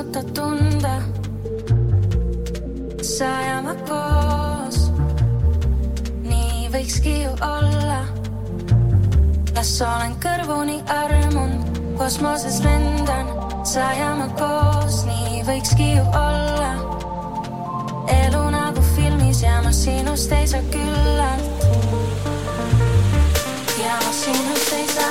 sinuta tunda. sa ja ma koos, nii võikski ju olla. las olen kõrvuni armunud, kosmoses lendan, sa ja ma koos, nii võikski ju olla. elu nagu filmis ja ma sinust ei saa küllalt. ja ma sinust ei saa.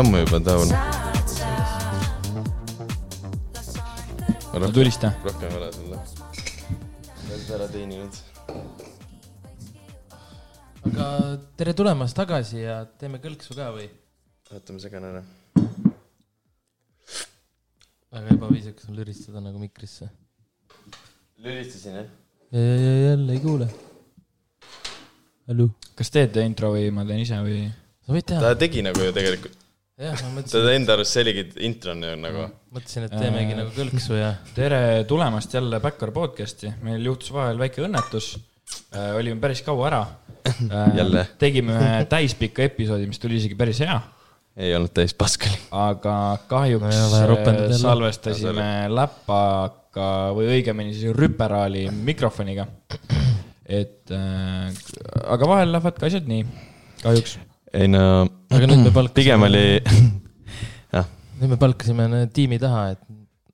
Ammu juba no tulista. rohkem ei ole sulle. oled ära teeninud. aga tere tulemast tagasi ja teeme kõlksu ka või? vaatame segan ära. väga ebaviisakas on lüristada nagu mikrisse. lülistasin jah? ja, ja, ja jälle ei kuule. hallo? kas teete intro või ma teen ise või? sa võid teha ta. tegi nagu ju tegelikult, ta mõtlesin, enda arust see oligi introna ju nagu. mõtlesin, et teemegi nagu kõlksu ja tere tulemast jälle Backyard podcast'i, meil juhtus vahel väike õnnetus äh,. olime päris kaua ära äh, Jälle. tegime ühe täispika episoodi, mis tuli isegi päris hea, ei olnud täis paskali. aga kahjuks No äh, jälle. salvestasime läpaka või õigemini siis rüperaali mikrofoniga. et äh,, aga vahel lähevad ka asjad nii, kahjuks. Ei no, aga nüüd me palkasime, pigem oli, jah. nüüd me palkasime tiimi taha, et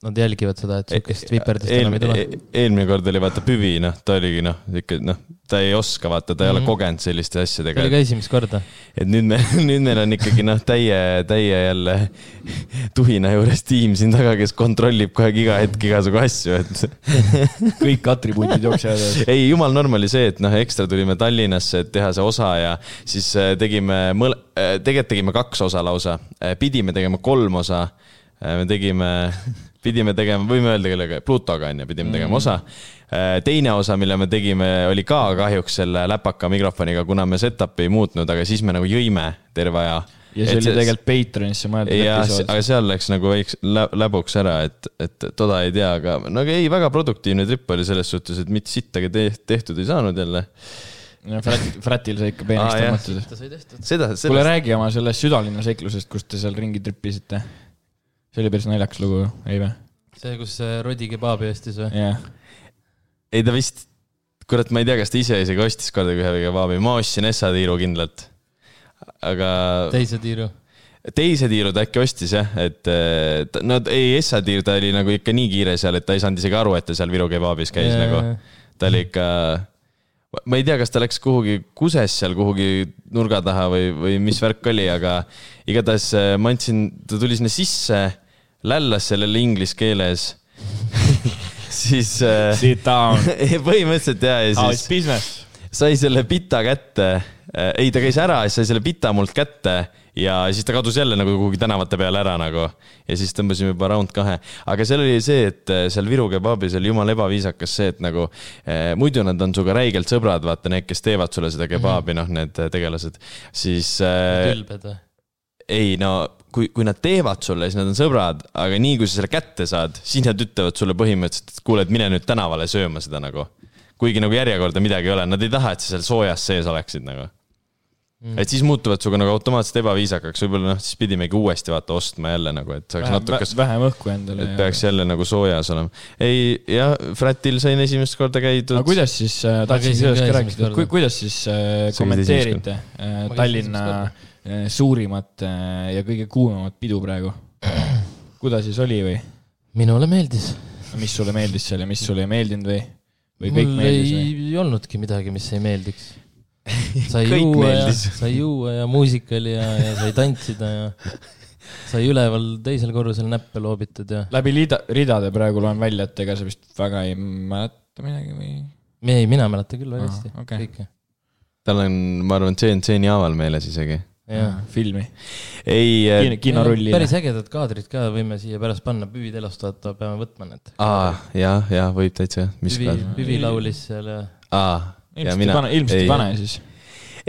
nad jälgivad seda, et siukest viperdust enam ei tule. eelmine kord oli vaata Püvi, noh, ta oligi noh, ikka noh, ta ei oska vaata, ta ei ole Mhm. kogenud selliste asjadega see oli. ka esimest korda. et nüüd me, nüüd meil on ikkagi noh, täie, täie jälle tuhina juures tiim siin taga, kes kontrollib kogu aeg iga hetk igasugu asju, et kõik atribuudid jooksevad. ei, jumal norm oli see, et noh, ekstra tulime Tallinnasse, et teha see osa ja siis äh, tegime mõle-, tegelikult tegime kaks osa lausa, pidime tegema kolm osa. Me tegime, pidime tegema, võime öelda kellega, Plutoga on ju, pidime tegema osa. teine osa, mille me tegime, oli ka kahjuks selle läpaka mikrofoniga, kuna me setup'i ei muutnud, aga siis me nagu jõime terve aja. ja see oli tegelikult Patreonisse mõeldud episood. aga seal läks nagu väiks lä- läbuks ära, et, et toda ei tea, aga no aga ei, väga produktiivne trip oli selles suhtes, et mitte sittagi te tehtud ei saanud jälle. Frat, Fratil sai ikka peenist tõmmatud. tehtud. seda, kuule, räägi oma sellest südalinna seiklusest, kus te seal ringi tripisite. See oli päris naljakas lugu, ei või? see, kus see Rodi kebaabi ostis või? jah. ei ta vist, kurat, ma ei tea, kas ta ise isegi ostis kordagi ühe kebaabi, ma ostsin Essa tiiru kindlalt. aga teise tiiru. teise tiiru ta äkki ostis jah, et ta- no ei, Essa tiir, ta oli nagu ikka nii kiire seal, et ta ei saanud isegi aru, et ta seal Viru kebaabis käis Jaa, nagu ta oli ikka, ma ei tea, kas ta läks kuhugi kuses seal kuhugi nurga taha või, või mis värk oli, aga igatahes eh, ma andsin, ta tuli sinna sisse, lällas sellele inglise keeles. siis äh, Sit down. põhimõtteliselt ja, ja How is siis business? sai selle pita kätte. ei, ta käis ära ja siis sai selle pita mult kätte ja siis ta kadus jälle nagu kuhugi tänavate peale ära nagu. ja siis tõmbasime juba round kahe, aga seal oli see, et eh, seal Viru kebaabis oli jumala ebaviisakas see, et nagu eh, muidu nad on sinuga räigelt sõbrad, vaata need, kes teevad sulle seda kebaabi, noh, need eh, tegelased, siis eh, ülbed või? ei no kui, kui nad teevad sulle, siis nad on sõbrad, aga nii kui sa selle kätte saad, siis nad ütlevad sulle põhimõtteliselt, et kuule, et mine nüüd tänavale sööma seda nagu. kuigi nagu järjekorda midagi ei ole, nad ei taha, et sa seal soojas sees oleksid nagu mm.. et siis muutuvad sinuga nagu automaatselt ebaviisakaks, võib-olla noh, siis pidimegi uuesti vaata ostma jälle nagu, et saaks natukest, vähem õhku endale et. peaks jälle nagu soojas olema. ei, jah, Fratil sain esimest korda käidud aga. kuidas siis äh,, tahtsin sellest ka rääkida kuidas siis äh, Sa käisid kommenteerite äh, Tallinna äh, suurimat äh, ja kõige kuumemat pidu praegu? kuidas siis oli või? minule meeldis. mis sulle meeldis seal ja mis sulle ei meeldinud või? või kõik mul meeldis ei, või? ei olnudki midagi, mis ei meeldiks. sai juua ja sai juua ja muusika oli ja, ja sai tantsida ja sai üleval teisel korrusel näppe loobitud ja. läbi lida, ridade praegu loen välja, et ega sa vist väga ei mäleta midagi või? ei, mina mäletan küll väga hästi okei. kõike. tal on, ma arvan, CNC-ni haaval meeles isegi. jah. filmi, ei, Kino- kinorulli. päris ägedad kaadrid ka võime siia pärast panna, Püvi Telost vaata, peame võtma need. aa, jah, jah, võib täitsa, mis Püvi Püvi laulis seal ja aa, ja ilmselt ei mina pane, ilmselt ei pane siis.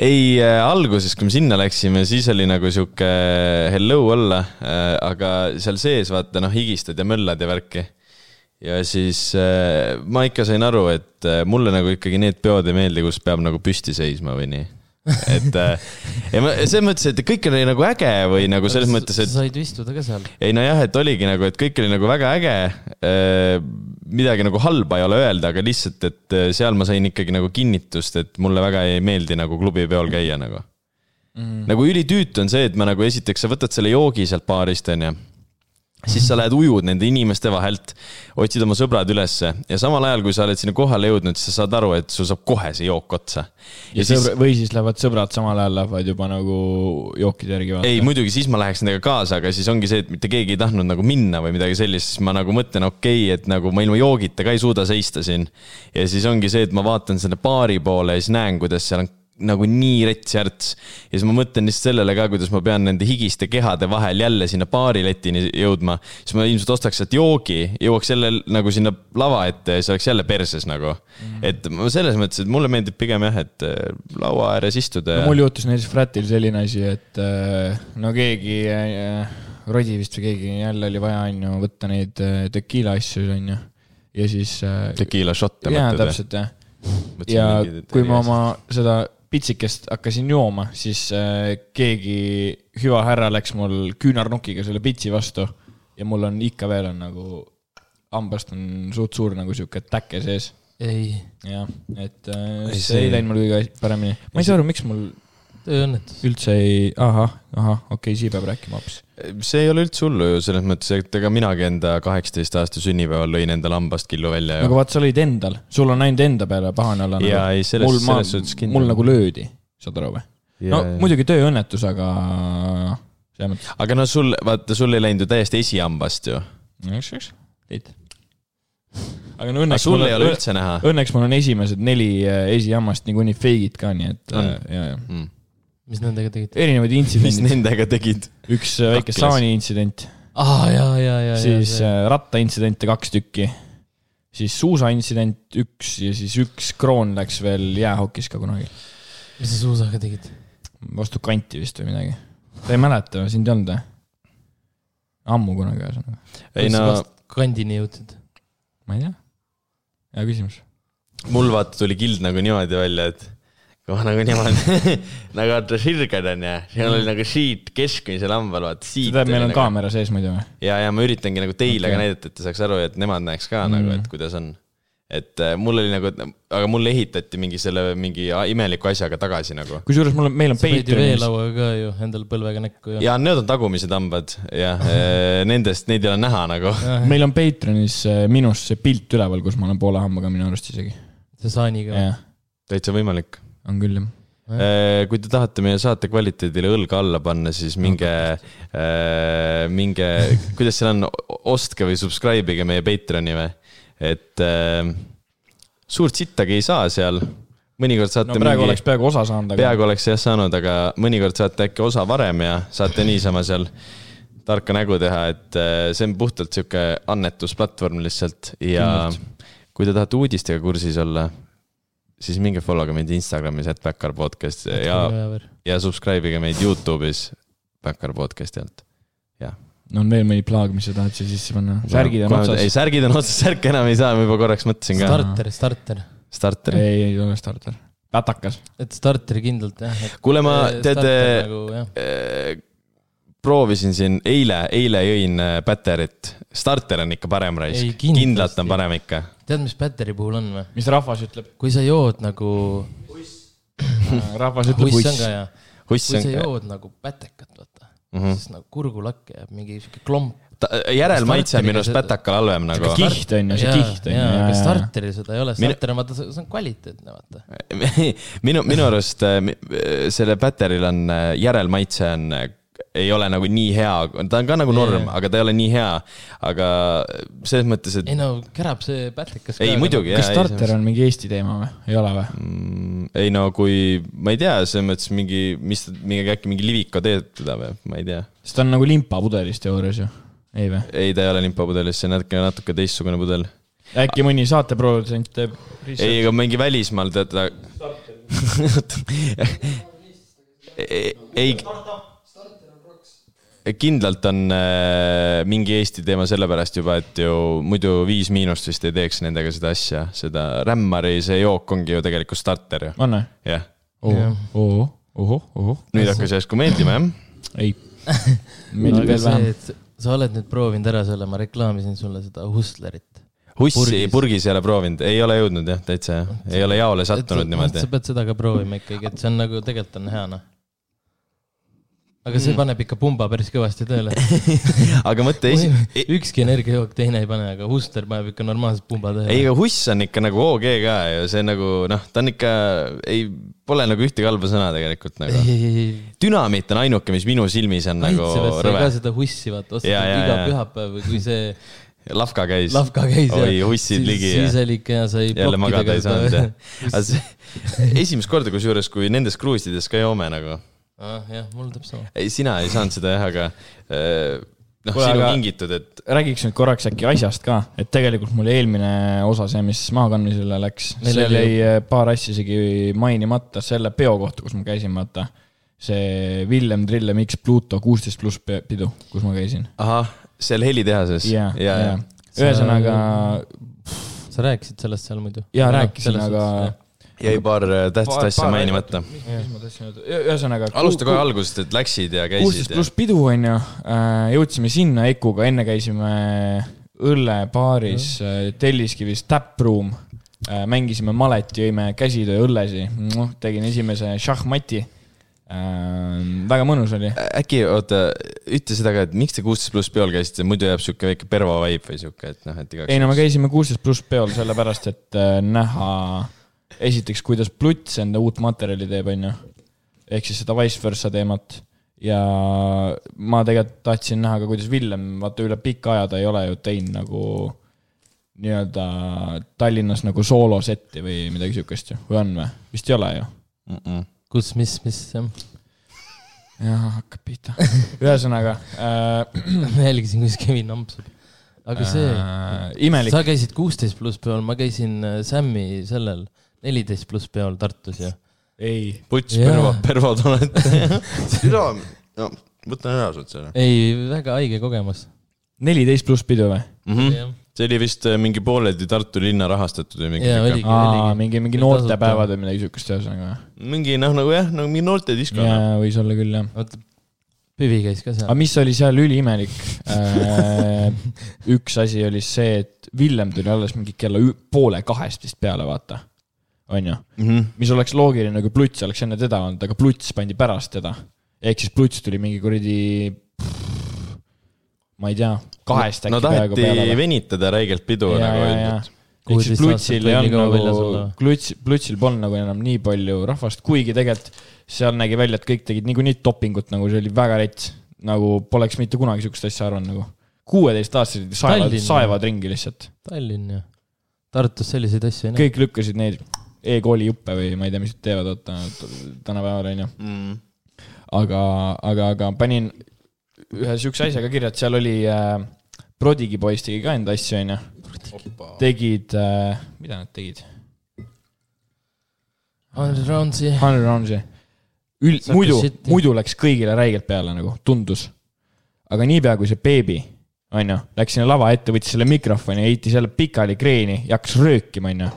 ei äh,, alguses, kui me sinna läksime, siis oli nagu sihuke hello olla äh,, aga seal sees vaata noh, higistad ja möllad ja värki. ja siis äh, ma ikka sain aru, et äh, mulle nagu ikkagi need peod ei meeldi, kus peab nagu püsti seisma või nii. Et äh, ja ma selles mõttes, et kõik oli nagu äge või nagu selles mõttes, et sa said istuda ka seal. ei nojah, et oligi nagu, et kõik oli nagu väga äge. midagi nagu halba ei ole öelda, aga lihtsalt, et äh, seal ma sain ikkagi nagu kinnitust, et mulle väga ei meeldi nagu klubipeol käia nagu mm.. nagu ülitüütu on see, et ma nagu esiteks sa võtad selle joogi sealt baarist, onju. Siis sa lähed ujud nende inimeste vahelt, otsid oma sõbrad ülesse ja samal ajal, kui sa oled sinna kohale jõudnud, siis sa saad aru, et sul saab kohe see jook otsa. ja sõbra, või siis lähevad sõbrad samal ajal lähevad juba nagu jookide järgi vaata. ei, muidugi siis ma läheks nendega kaasa, aga siis ongi see, et mitte keegi ei tahtnud nagu minna või midagi sellist, siis ma nagu mõtlen, okei okay,, et nagu ma ilma joogita ka ei suuda seista siin. ja siis ongi see, et ma vaatan selle baari poole ja siis näen, kuidas seal on nagu nii rets järts. ja siis ma mõtlen lihtsalt sellele ka, kuidas ma pean nende higiste kehade vahel jälle sinna baariletini jõudma. siis ma ilmselt ostaks sealt joogi, jõuaks jälle nagu sinna lava ette ja siis oleks jälle perses nagu mm.. et ma selles mõttes, et mulle meeldib pigem jah, et äh, laua ääres istuda no mul juhtus näiteks Fratil selline asi, et äh, no keegi, Rodi vist või keegi jälle oli vaja, on ju, võtta neid äh, tekiila asju, on ju. ja siis. tekiila šotte jaa, täpselt jah. ja kui ma oma seda pitsikest hakkasin jooma, siis äh, keegi hüva härra läks mul küünarnukiga selle pitsi vastu ja mul on ikka veel on nagu hambast on suht suur nagu sihuke täke sees. ei, jah, et äh, Ei, see see- ei läinud mul kõige paremini. ma ei saa aru, miks mul tööõnnetus. üldse ei, ahah, ahah, okei okay,, siis peab rääkima hoopis. see ei ole üldse hullu ju selles mõttes, et ega minagi enda kaheksateist aasta sünnipäeval lõin endale hambast killu välja ju aga. vaat sa olid endal, sul on ainult enda peale pahane olla. Jaa, ei, selles- selles suhtes kindel. mul nagu löödi, saad aru või? no muidugi tööõnnetus, aga selles mõttes. aga no sul, vaata, sul ei läinud ju täiesti esihambast ju. üks, üks, Heit. aga no õnneks sul mul ei ole on, üldse näha õnneks mul on esimesed neli äh, esihammast niikuinii fake'id ka, nii et On. äh, ja, ja mm.? Mis nendega tegite? erinevaid mis intsidendid, nendega tegid? üks äh, väike saani intsident, aa, ja, ja, ja, siis ja. äh, rattaintsidente kaks tükki, siis suusaintsident üks ja siis üks kroon läks veel jäähokis ka kunagi, mis sa suusaga tegid? vastu kanti vist või midagi. sa ei mäleta, sind ei olnud või? ammu kunagi ühesõnaga, ei no kandini jõudsid. ma ei tea. hea küsimus. mul vaata tuli kild nagu niimoodi välja, et ma nagu niimoodi nagu vaata sirged on ju, seal oli nagu siit keskmisel hambal vaata siit. see tähendab, meil on kaamera sees muidu või? ja, ja ma üritangi nagu teile okay. Ka näidata, et te saaks aru, et nemad näeks ka mm. Mm. nagu, et kuidas on. et äh, mul oli nagu, aga mul ehitati mingi selle mingi imeliku asjaga tagasi nagu. kusjuures mul on, meil on sa panid ju veelauaga ka ju endale põlvega näkku ju. ja need on tagumised hambad ja äh, nendest, neid ei ole näha nagu. meil on Patreonis äh, minust see pilt üleval, kus ma olen poole hambaga minu arust isegi. see saaniga. täitsa võimalik. On küll jah. kui te tahate meie saate kvaliteedile õlga alla panna, siis minge, minge, kuidas seal on, ostke või subscribe ige meie Patreoni või, et äh, suurt sittagi ei saa seal. mõnikord saate no praegu mingi, oleks peaaegu osa saanud, aga peaaegu oleks jah saanud, aga mõnikord saate äkki osa varem ja saate niisama seal tarka nägu teha, et äh, see on puhtalt sihuke annetusplatvorm lihtsalt ja Kindlalt. kui te tahate uudistega kursis olla, siis minge follow ge meid Instagramis, et Backyard podcast ja, ja subscribe ige meid Youtube'is Backyard podcast'i alt. on veel mõni plaag, mis sa tahad siia sisse panna? särgid on ei, otsas. särgid on otsas, särke enam ei saa, ma juba korraks mõtlesin ka. starter, starter, starter. ei, ei ole starter. pätakas. et starteri kindlalt jah. kuule, ma, teate, nagu jah, Äh, proovisin siin eile, eile jõin äh, Batterit. Starter on ikka parem raisk kindlalt on parem ikka. tead, mis battery puhul on või? mis rahvas ütleb? kui sa jood nagu, rahvas ütleb huss kui sa, jood nagu pätekat, vaata mm. -hmm. siis nagu kurgulakke jääb mingi sihuke klomp. järelmaitse on minu arust Batakal halvem nagu. kiht on ju, see kiht on ju. aga starteril seda ei ole, starter on vaata, see on kvaliteetne, vaata. minu, minu arust äh, mi- selle Batteril on äh, järelmaitse on äh, ei ole nagu nii hea, ta on ka nagu norm yeah., aga ta ei ole nii hea. aga selles mõttes, et. ei no kärab see pätlikas ka. ei muidugi. kas starter on mingi Eesti teema või, ei ole või mm,? ei no kui, ma ei tea, selles mõttes mingi, mis, mingi äkki mingi Liviko teeb teda või, ma ei tea. sest ta on nagu limpapudelis teoorias ju, ei või? ei, ta ei ole limpapudelis, see on natuke, natuke teistsugune pudel. äkki mõni saateprodutsent teeb. ei, aga mingi välismaal tead ta ei, ei kindlalt on äh, mingi Eesti teema sellepärast juba, et ju muidu Viis Miinust vist ei teeks nendega seda asja, seda Rämmari see jook ongi ju tegelikult starter ju. on või? jah. ohoh, ohoh, ohoh. nüüd hakkas järsku meeldima, jah? ei meeldib veel vähem. sa oled nüüd proovinud ära selle, ma reklaamisin sulle seda Hustlerit. Hussi purgis. purgis ei ole proovinud, ei ole jõudnud jah, täitsa jah, ei ole jaole sattunud niimoodi. sa pead seda ka proovima ikkagi, et see on nagu, tegelikult on hea noh aga see mm. paneb ikka pumba päris kõvasti tööle aga mõtle esi-. ükski energiajook teine ei pane, aga Huster paneb ikka normaalselt pumba tööle. ei, aga Huss on ikka nagu OG ka ju, see nagu noh, ta on ikka, ei, pole nagu ühtegi halba sõna tegelikult nagu. dünamiit on ainuke, mis minu silmis on nagu rõve. ka seda Hussi vaata, ostad iga pühapäev või kui see Lavka käis. Lavka käis oi, hussid ligi. siis oli ikka ja sai. jälle magada ei saanud jah. esimest korda kusjuures, kui nendes kruusides ka joome nagu ah,. jah, mul täpselt sama. ei, sina ei saanud seda jah, aga äh, noh, sinu kingitud, et. räägiks nüüd korraks äkki asjast ka, et tegelikult mul eelmine osa, see, mis mahakandmisele läks, seal jäi äh, paar asja isegi mainimata selle peo kohta, kus ma käisin, vaata. see Villem Trillem X Pluto kuusteist pluss pidu, kus ma käisin. ahah, seal helitehases? jaa, jaa. ühesõnaga. sa rääkisid sellest seal muidu? jaa, rääkisin, aga jäi paar äh, tähtsat asja mainimata. mis ma tahtsin öelda, ühesõnaga. alusta kohe algusest, et läksid ja käisid. kuusteist pluss pidu on ju, äh, jõudsime sinna Ekuga, enne käisime õllepaaris mm. Telliskivis Tap Room. mängisime maleti, jõime käsitöö õllesi, noh, tegin esimese šahmati väga mõnus oli. äkki, oota, ütle seda ka, et miks te kuusteist pluss peol käisite, muidu jääb sihuke väike pervo vibe või sihuke, et noh, et igaks. ei no me käisime kuusteist pluss peol sellepärast, et näha äh, esiteks, kuidas Pluts enda uut materjali teeb, on ju. ehk siis seda vice versa teemat. ja ma tegelikult tahtsin näha ka, kuidas Villem, vaata üle pika aja ta ei ole ju teinud nagu nii-öelda Tallinnas nagu soolosetti või midagi siukest ju, või on või? vist ei ole ju mm. -mm. kus, mis, mis jah? jah, hakkab pihta. ühesõnaga äh,. ma jälgisin, kuidas Kevin ampsub. aga see äh,, imelik. sa käisid kuusteist pluss peal, ma käisin äh, Sämmi sellel neliteist pluss peol Tartus ju. ei. puts yeah., pervo, pervo tunned sina, no võtan ära sult selle. ei, väga haige kogemus. neliteist pluss pidu või mm? -hmm. Yeah. see oli vist äh, mingi pooleldi Tartu linna rahastatud või mingi yeah,. Aa, mingi, mingi noortepäevad või midagi siukest ühesõnaga. mingi noh, nagu jah, nagu mingi noortedisko. jaa, võis olla küll jah. Püvi käis ka seal. aga mis oli seal üliimelik äh, üks asi oli see, et Villem tuli alles mingi kella poole kahest vist peale, vaata on ju mm. -hmm. mis oleks loogiline, kui Pluts oleks enne teda olnud, aga Pluts pandi pärast teda. ehk siis Pluts tuli mingi kuradi, ma ei tea, kahest äkki no, peaaegu peale. taheti venitada räigelt pidu ja, nagu öeldud. ehk siis Plutsil ei olnud nagu, Pluts, Plutsil polnud nagu enam nii palju rahvast, kuigi tegelikult seal nägi välja, et kõik tegid niikuinii dopingut, nagu see oli väga rets. nagu poleks mitte kunagi sihukest asja arvanud nagu. kuueteistaastased saevad, saevad ringi lihtsalt. Tallinn jah. Tartus selliseid asju ei näe. kõik lükkasid neid e-kooli juppe või ma ei tea, mis nad teevad, oota, tänapäeval on ju mm.. aga, aga, aga panin ühe siukse asja ka kirja, et seal oli äh, Prodigi poiss tegi ka enda asju, onju. tegid äh,, mida nad tegid? Hundred Rounds'i. Hundred Rounds'i. Ül-, muidu, muidu läks kõigile räigelt peale nagu, tundus. aga niipea, kui see beebi, onju, läks sinna lava ette, võttis selle mikrofoni, heitis jälle pikali kreeni ja hakkas röökima, onju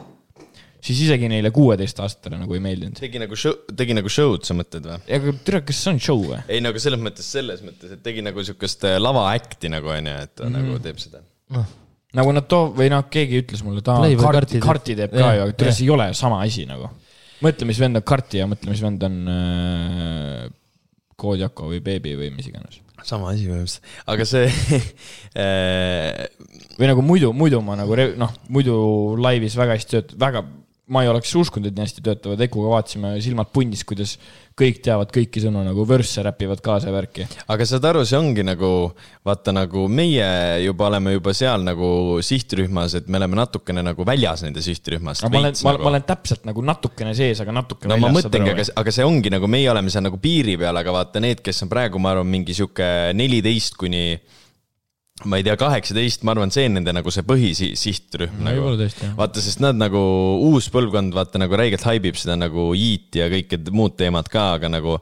siis isegi neile kuueteistaastastele nagu ei meeldinud. tegi nagu show, tegi nagu show'd, sa mõtled või? aga tere, kas see on show või? ei, nagu selles mõttes, selles mõttes, et tegi nagu siukest äh, lava act'i nagu onju, et ta mm -hmm. nagu teeb seda no.. nagu nad too- või noh, keegi ütles mulle, ta Play karti, karti teeb ka ju, aga tere, see ei ole sama asi nagu. mõtle, mis vend on karti ja mõtle, mis vend on äh, Kodjako või Beebi või mis iganes sama asi põhimõtteliselt, aga see äh, või nagu muidu, muidu ma nagu noh, muidu laivis väga hästi töötan, väga ma ei oleks uskunud, et nii hästi töötavad, Ekuga vaatasime silmad pundis, kuidas kõik teavad kõiki sõnu nagu vörsse räpivad kaasa ja värki. aga saad aru, see ongi nagu, vaata nagu meie juba oleme juba seal nagu sihtrühmas, et me oleme natukene nagu väljas nende sihtrühmast. ma olen, nagu. ma olen täpselt nagu natukene sees, aga natuke no, väljas. no ma mõtlengi, aga, aga see ongi nagu, meie oleme seal nagu piiri peal, aga vaata need, kes on praegu, ma arvan, mingi sihuke neliteist kuni ma ei tea, kaheksateist, ma arvan, see on nende nagu see põhisihtrühm no, nagu. vaata, sest nad nagu, uus põlvkond vaata nagu räigelt haibib seda nagu Yeet ja kõike muud teemad ka, aga nagu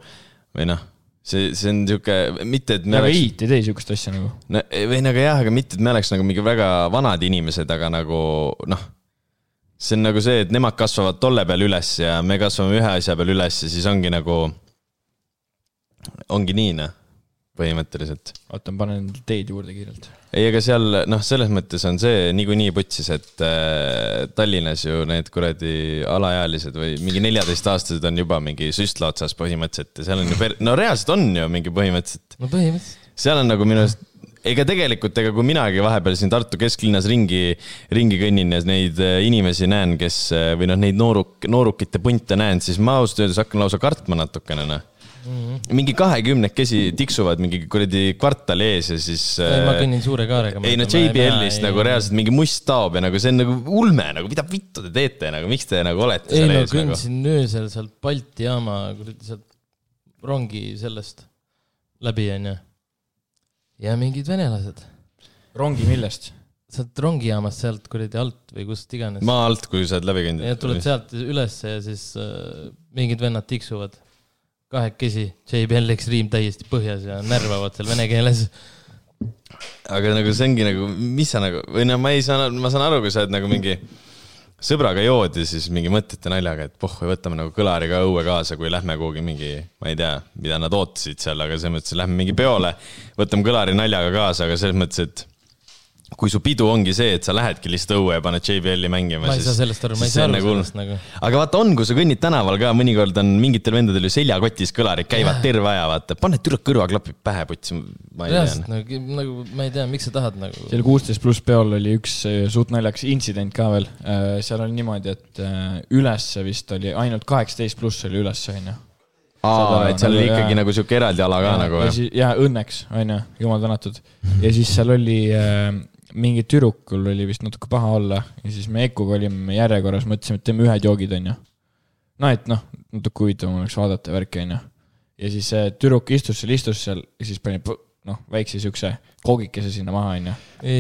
või noh, see, see on sihuke, mitte et me aga oleks. Yeet ei tee sihukest asja nagu. no või nagu jah, aga mitte, et me oleks nagu mingi väga vanad inimesed, aga nagu noh see on nagu see, et nemad kasvavad tolle peal üles ja me kasvame ühe asja peal üles ja siis ongi nagu, ongi nii noh põhimõtteliselt. oota, ma panen teed juurde kiirelt. ei, aga seal noh, selles mõttes on see niikuinii putsis, et äh, Tallinnas ju need kuradi alaealised või mingi neljateistaastased on juba mingi süstla otsas põhimõtteliselt ja seal on ju per-, no reaalselt on ju mingi põhimõtteliselt. no põhimõtteliselt. seal on nagu minu arust ega tegelikult, ega kui minagi vahepeal siin Tartu kesklinnas ringi, ringi kõnnin ja neid äh, inimesi näen, kes äh, või noh, neid nooruk, noorukite punte näen, siis ma ausalt öeldes hakkan lausa kartma natukene, noh. Mingi kahekümnekesi tiksuvad mingi kuradi kvartali ees ja siis. ei, ma kõnnin suure kaarega. ei no JBL-ist nagu reaalselt mingi must taob ja nagu see on nagu ulme nagu, mida vittu te teete nagu, miks te nagu olete ei, seal no, ees nagu? kõndsin öösel sealt Balti jaama kuradi sealt rongi sellest läbi onju. ja mingid venelased. rongi millest? sealt rongijaamast, sealt kuradi alt või kust iganes. maa alt, kui sa oled läbi käinud. ja tuled sealt ülesse ja siis äh, mingid vennad tiksuvad kahekesi, JBL Extreme täiesti põhjas ja närvavad seal vene keeles. aga nagu see ongi nagu, mis sa nagu, või noh, ma ei saa, ma saan aru, kui sa oled nagu mingi sõbraga jood ja siis mingi mõtlete naljaga, et pohhu, võtame nagu kõlari ka õue kaasa, kui lähme kuhugi mingi, ma ei tea, mida nad ootasid seal, aga selles mõttes, lähme mingi peole, võtame kõlari naljaga kaasa, aga selles mõttes, et kui su pidu ongi see, et sa lähedki lihtsalt õue ja paned JBL-i mängima. ma ei saa sellest aru, ma ei saa aru nagu... sellest nagu. aga vaata, on, kui sa kõnnid tänaval ka, mõnikord on mingitel vendadel ju seljakotis kõlarid, käivad terve aja, vaata, paned tüdruk kõrvaklapid pähe, putsi, ma ei tea. nagu, nagu ma ei tea, miks sa tahad nagu. seal kuusteist pluss peol oli üks äh, suht naljakas intsident ka veel. Äh, seal oli niimoodi, et äh, ülesse vist oli ainult kaheksateist pluss oli üles, onju aa, et seal oli nagu, ikkagi ja, nagu sihuke eraldi ala ka ja, nagu. ja õnneks, onju, jumal tänatud. ja siis seal oli äh, mingi tüdrukul oli vist natuke paha olla ja siis me Ekuga olime järjekorras, mõtlesime, et teeme ühed joogid, onju. no et noh, natuke huvitavam oleks vaadata värki, onju. ja siis see tüdruk istus seal, istus seal ja siis pani noh, väikse siukse koogikese sinna maha, onju.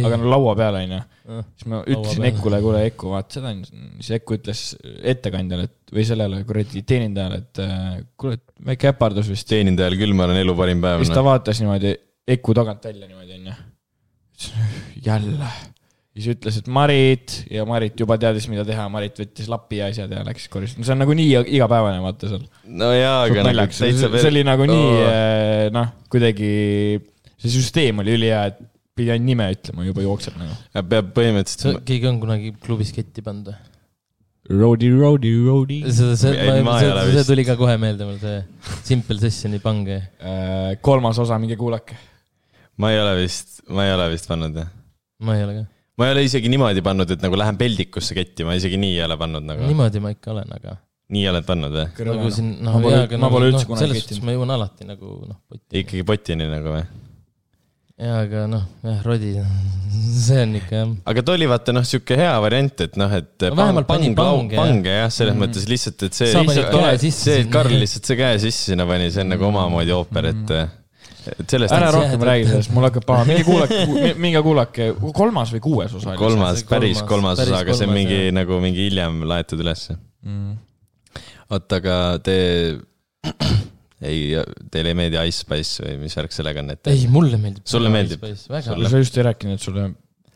aga no laua peal, onju. siis ma ütlesin Ekule, kuule Eku, vaata seda, siis Eku ütles ettekandjale, et või sellele kuradi teenindajale, et äh, kuule, et väike äpardus vist. teenindajal küll, ma olen elu parim päev. siis ta vaatas niimoodi Eku tagant välja niimoodi, onju jälle. siis ütles, et Marit ja Marit juba teadis, mida teha, Marit võttis lapi ja asjad ja läks koristas, no see on nagu nii igapäevane, vaata seal. no jaa, aga nagu täitsa see oli nagu nii oh. noh, kuidagi, see süsteem oli ülihea, et pidi ainult nime ütlema, juba jookseb nagu. peab põhimõtteliselt. keegi on kunagi klubis ketti pannud või? Roadie, roadie, roadie. see, see, see, see tuli ka kohe meelde mul, see Simple Sessioni pange. Äh, kolmas osa, minge kuulake ma ei ole vist, ma ei ole vist pannud jah. ma ei ole ka. ma ei ole isegi niimoodi pannud, et nagu lähen peldikusse ketti, ma isegi nii ei ole pannud nagu. niimoodi ma ikka olen, aga. nii oled pannud või? nagu siin, noh, jaa, aga ma pole üldse kunagi selles suhtes ma jõuan alati nagu noh, potini. ikkagi potini nagu või? jaa, aga noh, jah, rodi, see on ikka jah. aga too oli vaata noh, sihuke hea variant, et noh, et no, pang, pang, pange, pange jah, selles mm -hmm. mõttes lihtsalt, et see, see, see, et Karl lihtsalt see käe sisse sinna pani, see on nagu omamoodi ooper, et mm -hmm et sellest. ära rohkem räägi sellest, mul hakkab paha, minge kuulake, minge kuulake, kolmas või kuues osa. kolmas, päris kolmas osa, aga see on mingi jah. nagu mingi hiljem laetud ülesse mm.. oota, aga te ei, teile ei meeldi Ice Spice või mis värk sellega on, et? ei, mulle meeldib. sulle meeldib? sa just ei rääkinud, et sulle.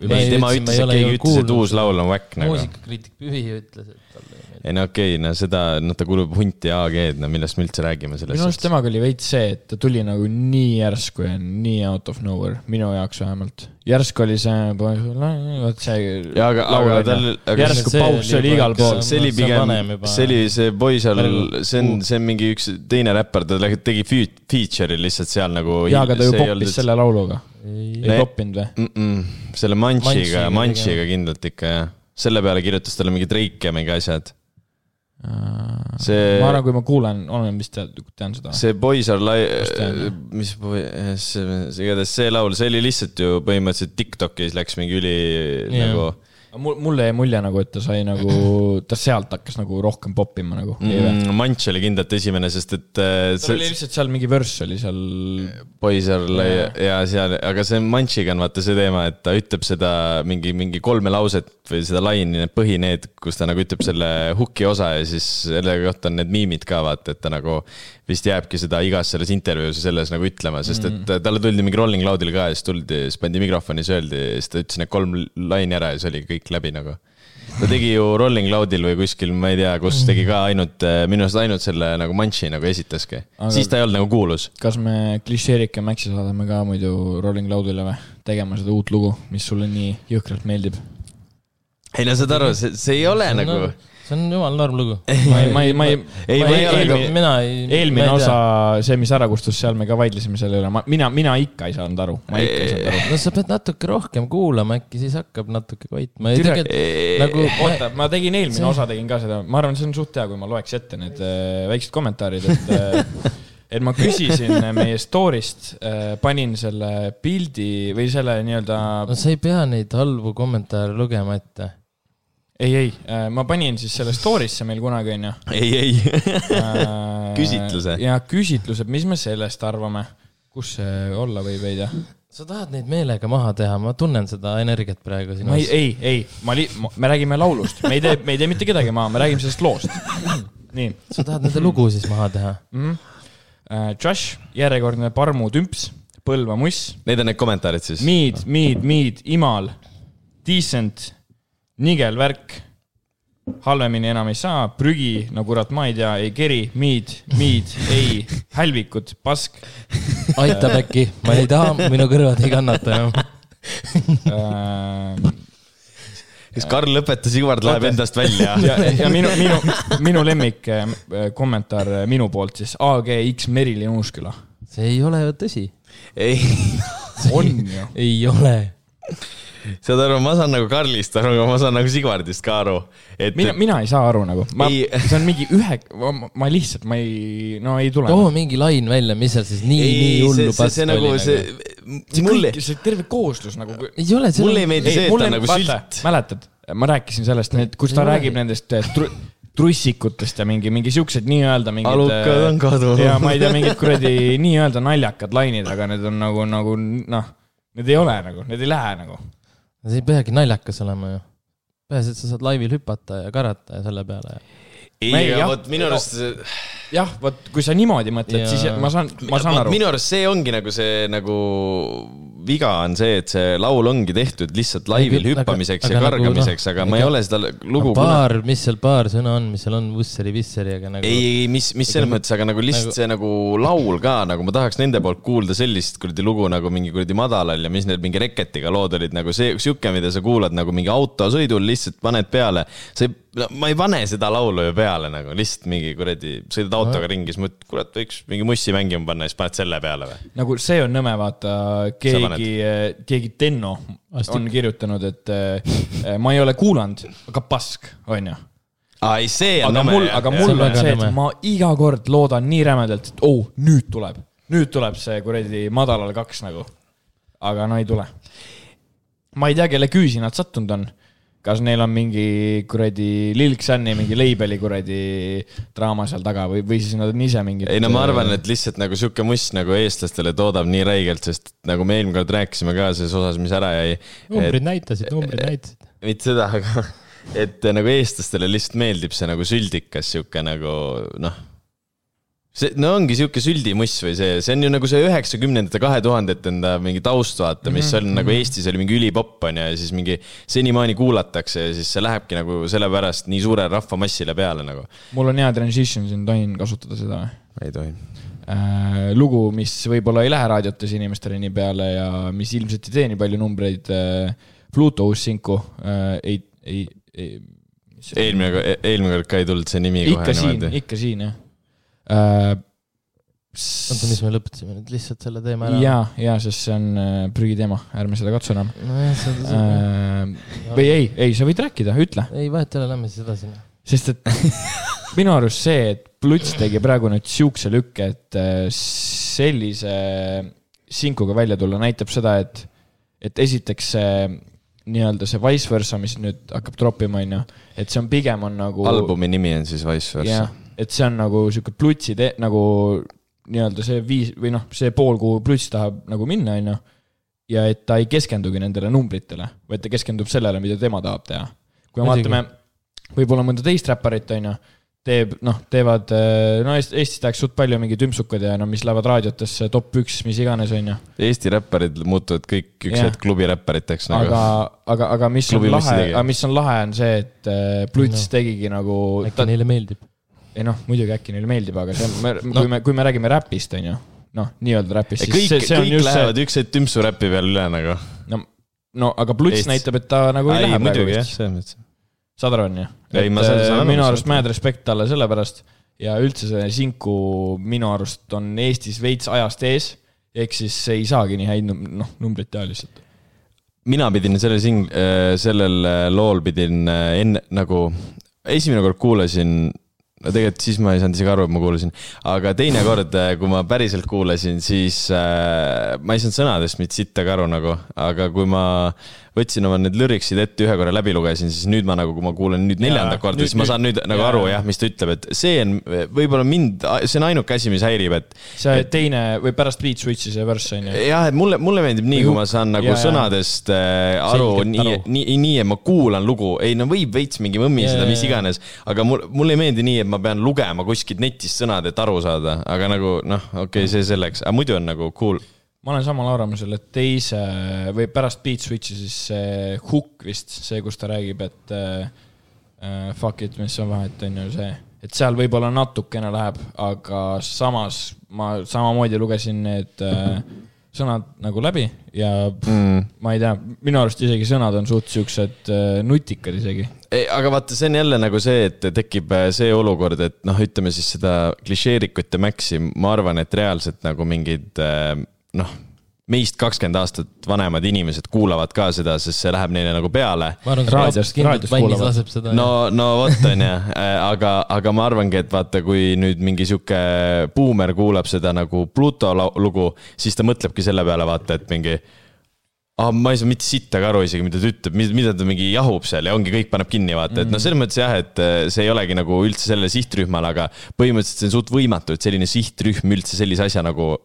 ei, tema ütles, et keegi ütles, et uus laul on whack nagu. muusikakriitik Pühi ütles, et talle ei no okei okay,, no seda, noh, ta kuulub hunti AG-d, no millest me üldse räägime sellest. minu arust temaga oli veits see, et ta tuli nagu nii järsku ja nii out of nowhere, minu jaoks vähemalt. järsku oli see, vot see. jaa, aga, aga tal. järsku paus oli igal pool. see oli pigem, see oli see poiss seal, see on, see on mingi üks teine räppar, ta tegi feature'i lihtsalt seal nagu. jaa, aga ta ju poppis selle lauluga. ei poppinud või selle Manchiga, Manchiga kindlalt ikka jah. Selle peale kirjutas talle mingi Drake ja mingi asjad see ma arvan, kui ma kuulen, olen vist tean, tean seda. see Boys are li-, mis, see, igatahes see laul, see oli lihtsalt ju põhimõtteliselt Tiktokis läks mingi üli yeah. nagu mul, mulle jäi mulje nagu, et ta sai nagu, ta sealt hakkas nagu rohkem poppima nagu mm,. Manch oli kindlalt esimene, sest et äh,. tal see... oli lihtsalt seal mingi vörss oli seal. Poiser ja, ja seal, aga see Manchiga on vaata see teema, et ta ütleb seda mingi, mingi kolme lauset või seda laine, need põhi, need, kus ta nagu ütleb selle hooki osa ja siis selle kohta on need miimid ka vaata, et ta nagu vist jääbki seda igas selles intervjuus ja selles nagu ütlema, sest et mm. talle tuldi mingi Rolling Loudil ka ja siis tuldi, siis pandi mikrofoni, siis öeldi, siis ta ütles need kolm laine ära ja siis oli kõik läbi nagu. ta tegi ju Rolling Loudil või kuskil, ma ei tea, kus tegi ka ainult, minu arust ainult selle nagu Munchi nagu esitaski. siis ta ei olnud nagu kuulus. kas me klišeerike Maxi saadame ka muidu Rolling Loudile või? tegema seda uut lugu, mis sulle nii jõhkralt meeldib? ei no saad aru, see, see ei ole nagu no see on jumala norm lugu. ma ei, ma ei, ma ei, ei, ma ei ole, mina ei. eelmine osa, see, mis ära kustus, seal me ka vaidlesime selle üle, ma, mina, mina ikka ei saanud aru, ma ikka ei saanud aru. no sa pead natuke rohkem kuulama, äkki siis hakkab natuke koitma. nagu, oota, ma tegin eelmine see... osa, tegin ka seda, ma arvan, see on suht hea, kui ma loeks ette need äh, väiksed kommentaarid, et äh, et ma küsisin meie story'st äh,, panin selle pildi või selle nii-öelda. no sa ei pea neid halbu kommentaare lugema ette ei, ei, äh, ma panin siis selle story'sse meil kunagi, onju. ei, ei äh, küsitluse. ja küsitlused, mis me sellest arvame, kus see olla võib, ei tea sa tahad neid meelega maha teha, ma tunnen seda energiat praegu sinus. ei, ei, ei, ma li-, me räägime laulust, me ei tee, me ei tee mitte kedagi maha, me räägime sellest loost. nii. sa tahad nende lugu siis maha teha mm? -hmm. Uh, Josh, järjekordne parmutümps, Põlva muss. Need on need kommentaarid siis? Mead, Mead, Mead, Imal, Decent nigel värk. halvemini enam ei saa, prügi, no kurat, ma ei tea, ei keri, miid, miid, ei, hälvikud, pask. aitab äkki, ma ei taha, minu kõrvad ei kannata enam äh, kas Karl lõpetas, Ivar läheb endast välja? ja, ja minu, minu, minu lemmik äh, kommentaar minu poolt siis AGX Merilin Uusküla. see ei ole ju tõsi. ei. on ju. ei ole saad aru, ma saan nagu Karlist aru, aga ma saan nagu Sigvardist ka aru. et mina, mina ei saa aru nagu, ma, see on mingi ühe, ma lihtsalt, ma ei, no ei tule. too mingi lain välja, mis seal siis nii, nii hullu pask oli nagu. see, see mulle... kõik, see terve kooslus nagu. ei ole, mulle ei meeldi see, et ta on nagu sült. mäletad, ma rääkisin sellest, kus ta ei räägib nendest eh, trussikutest ja mingi, mingi siuksed nii-öelda mingid. alukad on kadunud. ja ma ei tea, mingid kuradi nii-öelda naljakad lainid, aga need on nagu, nagu noh, need ei ole nagu, need ei lähe nagu see ei peagi naljakas olema ju. peaasi, et sa saad laivil hüpata ja karata ja selle peale. ei, aga vot minu arust see jah, vot kui sa niimoodi mõtled ja..., siis ma saan, ma saan aru. minu arust see ongi nagu see nagu viga on see, et see laul ongi tehtud lihtsalt laivil aga, hüppamiseks aga, ja kargamiseks, aga, aga ma ei ole seda lugu. paar kuna..., mis seal paar sõna on, mis seal on, vusseri-visseri, aga nagu. ei, ei, mis, mis selles mõttes, aga nagu lihtsalt nagu... see nagu laul ka nagu ma tahaks nende poolt kuulda sellist kuradi lugu nagu mingi kuradi madalal ja mis need mingi Reketiga lood olid nagu see, sihuke, mida sa kuulad nagu mingi autosõidul lihtsalt paned peale. sa ei no ma ei pane seda laulu ju peale nagu, lihtsalt mingi kuradi, sõidad autoga ringi, siis mõtled, kurat, võiks mingi mussi mängima panna ja siis paned selle peale või? nagu see on nõme, vaata, keegi, keegi Tenno Asti. on kirjutanud, et äh, ma ei ole kuulanud, aga pask, on ju. aa, ei, see on aga nõme. mul, aga mul on see, et ma iga kord loodan nii rämedalt, et oh, nüüd tuleb, nüüd tuleb see kuradi madalal kaks nagu. aga no ei tule. ma ei tea, kelle küüsi nad sattunud on kas neil on mingi kuradi Lil Xani mingi label'i kuradi draama seal taga või, või siis nad on ise mingid. ei no ma arvan, et lihtsalt nagu sihuke must nagu eestlastele toodab nii räigelt, sest nagu me eelmine kord rääkisime ka selles osas, mis ära jäi. numbrid et, näitasid, numbrid näitasid. mitte seda, aga et nagu eestlastele lihtsalt meeldib see nagu süldikas sihuke nagu noh see, no ongi sihuke süldimuss või see, see on ju nagu see üheksakümnendate, kahe tuhandete enda mingi taust, vaata, mis on mm -hmm. nagu mhm. Eestis oli mingi ülipopp on ju, ja siis mingi senimaani kuulatakse ja siis see lähebki nagu sellepärast nii suurele rahvamassile peale nagu. mul on hea transition siin, tohin kasutada seda või? ei tohi äh,. lugu, mis võib-olla ei lähe raadiotes inimestele nii peale ja mis ilmselt ei tee nii palju numbreid äh,. Pluto uus sinku äh, ei, ei, ei. eelmine, eelmine kord ka ei tulnud see nimi ikka kohe niimoodi. ikka siin jah. Oota, mis me lõpetasime nüüd lihtsalt selle teema ära? ja, ja, sest see on äh, prügiteema, ärme seda katsu enam no,. Äh, või ei, ei, sa võid rääkida, ütle. ei, vahet ei ole, lähme siis edasi. sest et minu arust see, et Pluts tegi praegu nüüd siukse lükke, et äh, sellise sinkuga välja tulla, näitab seda, et, et esiteks see nii-öelda see Vice versa, mis nüüd hakkab troppima, on ju, et see on pigem on nagu. albumi nimi on siis Vice versa. Et see on nagu sihuke Plutsi te-, nagu nii-öelda see viis või noh, see pool, kuhu Pluts tahab nagu minna, on ju. ja et ta ei keskendugi nendele numbritele, vaid ta keskendub sellele, mida tema tahab teha. kui me vaatame võib-olla mõnda teist räpparit, on ju teeb, noh, teevad, eh, no Eestis tehakse suht palju mingeid ümpsukad ja no mis lähevad raadiotesse top üks, mis iganes, on ju. Eesti räpparid muutuvad kõik üks hetk klubiräppariteks nagu. aga, aga, aga mis on lahe, aga mis on lahe, on see, et eh, Pluts no. tegigi nagu. äkki ta... neile meeldib? Ei noh, muidugi äkki neile meeldib, aga see on, me no., kui me, kui me räägime räpist, on ju, noh, nii-öelda räpist, siis kõik, see, see on kõik just lähevad see... üks hetk tümpsu räpi peale üle nagu. no, no aga Pluts Eestis. näitab, et ta nagu ei, ei lähe praegu vist. saad aru, on ju? aru. minu arust mad respect talle sellepärast ja üldse see Sinku minu arust on Eestis veits ajast ees, ehk siis ei saagi nii häid noh, numbreid teha lihtsalt. mina pidin selle sing-, äh, sellel äh, lool pidin äh, enne nagu, esimene kord kuulasin no tegelikult siis ma ei saanud isegi aru, et ma kuulasin, aga teine kord, kui ma päriselt kuulasin, siis äh, ma ei saanud sõnadest mitte sittagi aru nagu, aga kui ma võtsin oma need lüriksid ette, ühe korra läbi lugesin, siis nüüd ma nagu, kui ma kuulen nüüd neljandat korda, siis ma saan nüüd nagu ja, aru jah, mis ta ütleb, et see on võib-olla mind, see on ainuke asi, mis häirib, et. see et, teine või pärast beat switch'i see värss on ju. jah, et mulle, mulle meeldib nii, kui ma saan nagu ja, sõnadest äh, aru, nii, nii, nii, et ma kuulan lugu, ei no võib veits mingi mõmmiseda, mis iganes, aga mul, mulle ei meeldi nii, et ma pean lugema kuskilt netist sõnad, et aru saada, aga nagu noh, okei okay,, see selleks, aga muidu on nagu cool ma olen samal arvamusel, et teise või pärast Beat Switch'i siis see Hook vist, see, kus ta räägib, et uh, fuck it, mis on vahet, on ju see, et seal võib-olla natukene läheb, aga samas ma samamoodi lugesin need uh, sõnad nagu läbi ja mm. ma ei tea, minu arust isegi sõnad on suht siuksed uh, nutikad isegi. aga vaata, see on jälle nagu see, et tekib see olukord, et noh, ütleme siis seda klišeerikut ja Maxi, ma arvan, et reaalselt nagu mingid uh, noh, meist kakskümmend aastat vanemad inimesed kuulavad ka seda, sest see läheb neile nagu peale. ma arvan, raadiost, raadiost kuulavad. no, no vot, on ju, äh, aga, aga ma arvangi, et vaata, kui nüüd mingi sihuke buumer kuulab seda nagu Pluto lugu, siis ta mõtlebki selle peale, vaata, et mingi ah, ma ei saa mitte sittagi aru isegi, mida ta ütleb, mida ta mingi jahub seal ja ongi, kõik paneb kinni, vaata, et noh, selles mõttes jah, et äh, see ei olegi nagu üldse sellele sihtrühmale, aga põhimõtteliselt see on suht võimatu, et selline sihtrühm üldse sellise asja nagu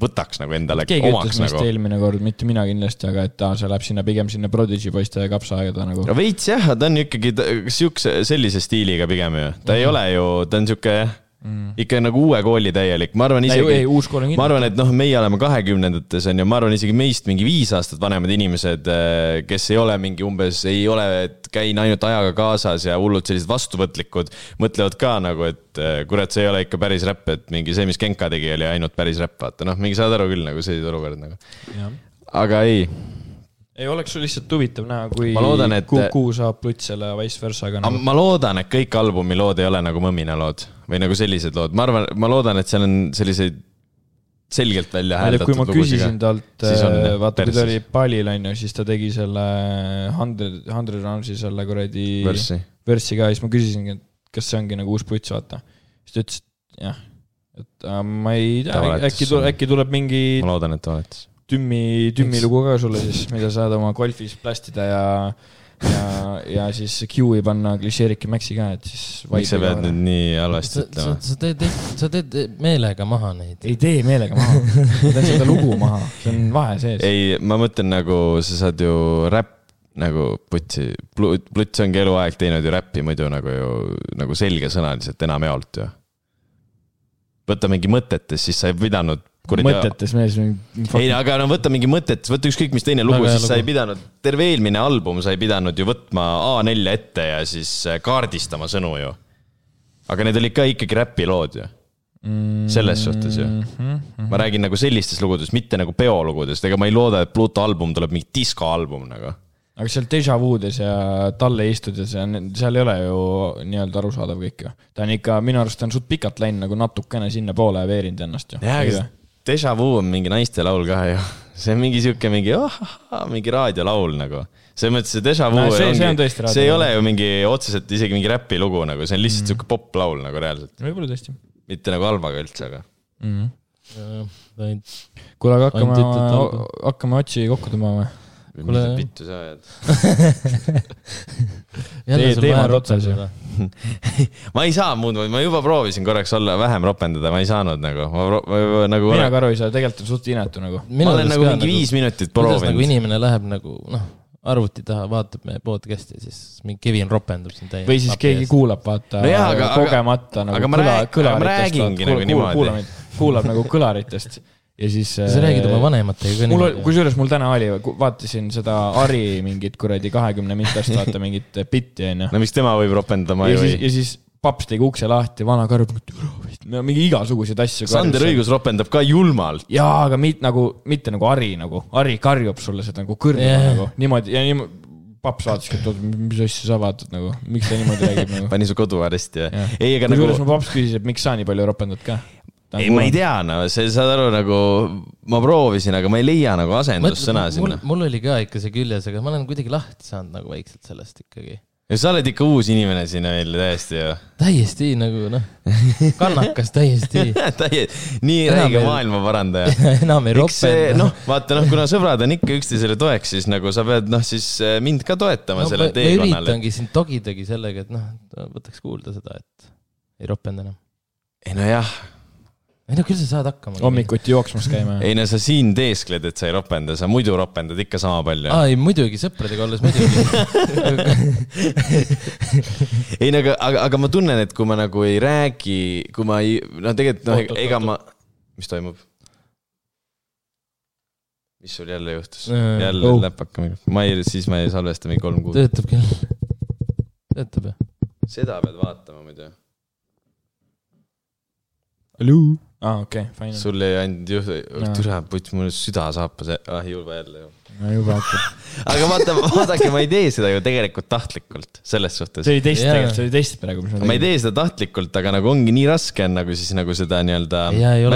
võtaks nagu endale keegi omaks ütles nagu. eelmine kord, mitte mina kindlasti, aga et aa, see läheb sinna pigem sinna Prodigy poiste kapsaaeda nagu. no veits jah, ta on ikkagi siukse, sellise stiiliga pigem ju, ta mm -hmm. ei mhm. ole ju, ta on sihuke mm.. ikka nagu uue kooli täielik, ma arvan isegi, ma arvan, et noh, meie oleme kahekümnendates on ju, ma arvan isegi meist mingi viis aastat vanemad inimesed, äh, kes ei ole mingi umbes, ei ole, et käin ainult ajaga kaasas ja hullult sellised vastuvõtlikud, mõtlevad ka nagu, et äh, kurat, see ei ole ikka päris räpp, et mingi see, mis Genka tegi, oli ainult päris räpp, vaata. Noh, mingi saad aru küll nagu sellised olukorrad nagu. aga ei ei oleks lihtsalt huvitav näha, kui loodan, et... Kuku saab Plutsele ja vice versa, aga nagu.... ma loodan, et kõik albumi lood ei ole nagu Mõmina lood või nagu sellised lood, ma arvan, ma loodan, et seal on selliseid selgelt välja hääldatud kui ma küsisin talt, äh, vaata kui ta oli Palil on ju, siis ta tegi selle Hundred, Hundred Rounds'i selle kuradi verssi. verssi ka siis ma küsisingi, et kas see ongi nagu uus Pluts, vaata. siis ta ütles, et jah, et äh, ma ei tea, äkki äkki tuleb mingi. ma loodan, et valetas tümmi, tümmi lugu ka sulle siis, mida saad oma golfis plastida ja ja, ja siis Q-i panna klišeerike Maxi ka, et siis. miks sa pead nüüd nii halvasti ütlema? sa teed, sa teed meelega maha neid. ei tee meelega maha, ma teen seda lugu maha, see on vahe sees. ei, ma mõtlen nagu sa saad ju räpp nagu putsi, Pluts ongi eluaeg teinud ju räppi muidu nagu ju nagu selgesõnaliselt enam jaolt ju. võta mingi mõtetes, siis sa ei pidanud mõtetes mees. ei, aga no võta mingi mõtetes, võta ükskõik mis teine lugu, siis lugu. sa ei pidanud, terve eelmine album sa ei pidanud ju võtma A4 ette ja siis äh, kaardistama sõnu ju. aga need olid ka ikkagi räpilood ju. selles suhtes ju. Mhm, ma räägin nagu sellistes lugudes, mitte nagu peolugudest, ega ma ei looda, et Pluto album tuleb mingi diskoalbum nagu aga seal Deja Vudes ja talle istudes ja seal ei ole ju nii-öelda arusaadav kõik ju. ta on ikka, minu arust on suht pikalt läinud nagu natukene sinnapoole veerinud ennast ju. jah, aga Deja Vu on mingi naistelaul ka ju see on mingi sihuke mingi oh,, mingi raadiolaul nagu selles mõttes see Deja Vu no, see, ongi, see on tõesti see ei ole ju mingi otseselt isegi mingi räpilugu nagu, see on lihtsalt mm. sihuke poplaul nagu reaalselt. võib-olla tõesti. mitte nagu halvaga üldse, aga mm. -hmm. kuule, aga hakkame, hakkame otsi kokku tõmbama kuule. Vittu sa ajad tee, teemad otsas ju. ma ei saa muud, ma juba proovisin korraks olla vähem ropendada, ma ei saanud nagu, ma, nagu. mina ka aru ei saa, tegelikult on suht inetu nagu. ma olen nagu mingi viis nagu, minutit proovinud. nagu inimene läheb nagu noh arvuti taha vaatab meie podcast'i, siis mingi Kevin ropendab siin täiesti. või siis keegi kuulab, vaata no jah, aga, kogemata nagu aga kõla, kõlaritest. Nagu niimoodi. kuulab nagu kõlaritest ja siis. sa räägid oma äh, vanematega ka niimoodi? kusjuures mul täna oli, vaatasin seda Ari mingit kuradi kahekümne minutast vaata mingit bitti onju. no miks tema võib ropendada, ma ei või. ja siis paps tegi ukse lahti, vana karjub, mingi igasuguseid asju. Sander Õigus ropendab ka julmalt. jaa, aga mit, nagu, mitte nagu Ari nagu, Ari karjub sulle seda nagu kõrva yeah. nagu niimoodi ja niimoodi paps vaataski, et oot, mis asja sa vaatad nagu, miks ta niimoodi räägib nagu. pani su koduaresti ja.? ei, aga nagu. kusjuures mu paps küsis, et miks sa nii palju ropendad ka ei, ma ei tea, no see, saad aru, nagu ma proovisin, aga ma ei leia nagu asendussõna sinna. mul oli ka ikka see küljes, aga ma olen kuidagi lahti saanud nagu vaikselt sellest ikkagi. ja sa oled ikka uus inimene siin veel täiesti ju. täiesti nagu noh, kannakas täiesti Täie, nii räige ei... maailmaparandaja enam ei ropenda. noh, vaata noh, kuna sõbrad on ikka üksteisele toeks, siis nagu sa pead noh, siis äh, mind ka toetama no, sellel teekonnal. ma üritangi sind togidagi sellega, et noh, võtaks kuulda seda, et ei ropenda enam. ei nojah ei no küll sa saad hakkama. hommikuti jooksmas käima. ei no sa siin teeskled, et sa ei ropenda, sa muidu ropendad ikka sama palju. aa ei muidugi, sõpradega olles muidugi ei no aga, aga, aga ma tunnen, et kui ma nagu ei räägi, kui ma ei, no tegelikult noh, ega ma, mis toimub? mis sul jälle juhtus? jälle oh. läpaka ma ei, siis ma ei salvesta mingi kolm kuud. töötab küll, töötab jah. seda pead vaatama muidu. hallo aa ah,, okei okay,, fine. sul ei andnud juht, türa, puts, mul süda saapas, ah juba jälle ju. no juba hakkab aga vaata, vaadake, ma ei tee seda ju tegelikult tahtlikult, selles suhtes. see oli test yeah. tegelikult, see oli test praegu, mis ma ei tee seda tahtlikult, aga nagu ongi nii raske on nagu siis nagu seda nii-öelda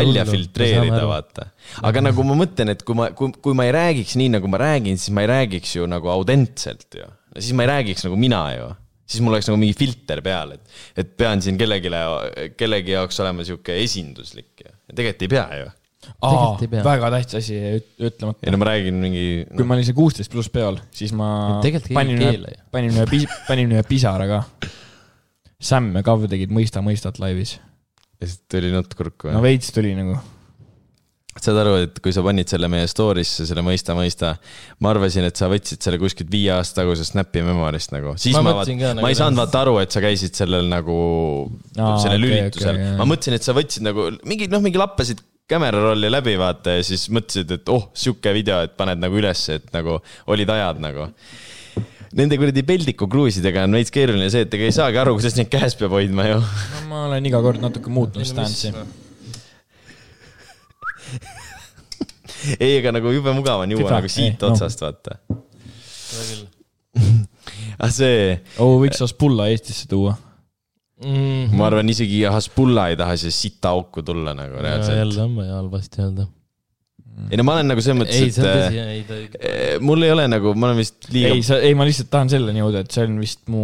välja filtreerida, vaata. aga nagu ma mõtlen, et kui ma, kui, kui ma ei räägiks nii, nagu ma räägin, siis ma ei räägiks ju nagu autentselt ju. siis ma ei räägiks nagu mina ju siis mul oleks nagu mingi filter peal, et, et pean siin kellelegi, kellegi jaoks olema sihuke esinduslik ja tegelikult ei pea ju. Aa, väga tähtis asi ütlemata. ei no ma räägin mingi no.. kui ma olin see kuusteist pluss peol, siis ma panin ühe, panin ühe, panin ühe pisara ka. Sam ja Kav tegid Mõista mõistat laivis. ja siis tuli nutt kurku no veits tuli nagu saad aru, et kui sa panid selle meie story'sse, selle mõista, mõista, ma arvasin, et sa võtsid selle kuskilt viie aasta tagusest Snapi memory'st nagu, siis ma, ma, vaat, nagu ma ei saanud vaata aru, et sa käisid sellel nagu Aa, sellel okay, üritusel okay,. ma mõtlesin, et sa võtsid nagu mingi noh, mingi lappasid camera rolli läbi vaata ja siis mõtlesid, et oh, sihuke video, et paned nagu ülesse, et nagu olid ajad nagu. Nende kuradi peldiku kruusidega on veits keeruline see, et ega ei saagi aru, kuidas neid käes peab hoidma ju. No,. ma olen iga kord natuke muutnud stance'i ei, aga nagu jube mugav on juua Tifa, nagu siit ei, otsast no., vaata. aga see. oo, võiks Hasbulla Eestisse tuua mm. -hmm. ma arvan, isegi Hasbulla ei taha siia sita auku tulla nagu reaalselt. jälle on vaja halvasti öelda ei no ma olen nagu selles mõttes, et tõsi, ei, ta... Eh, mul ei ole nagu, ma olen vist liiga. ei, sa, ei, ma lihtsalt tahan selleni jõuda, et see on vist mu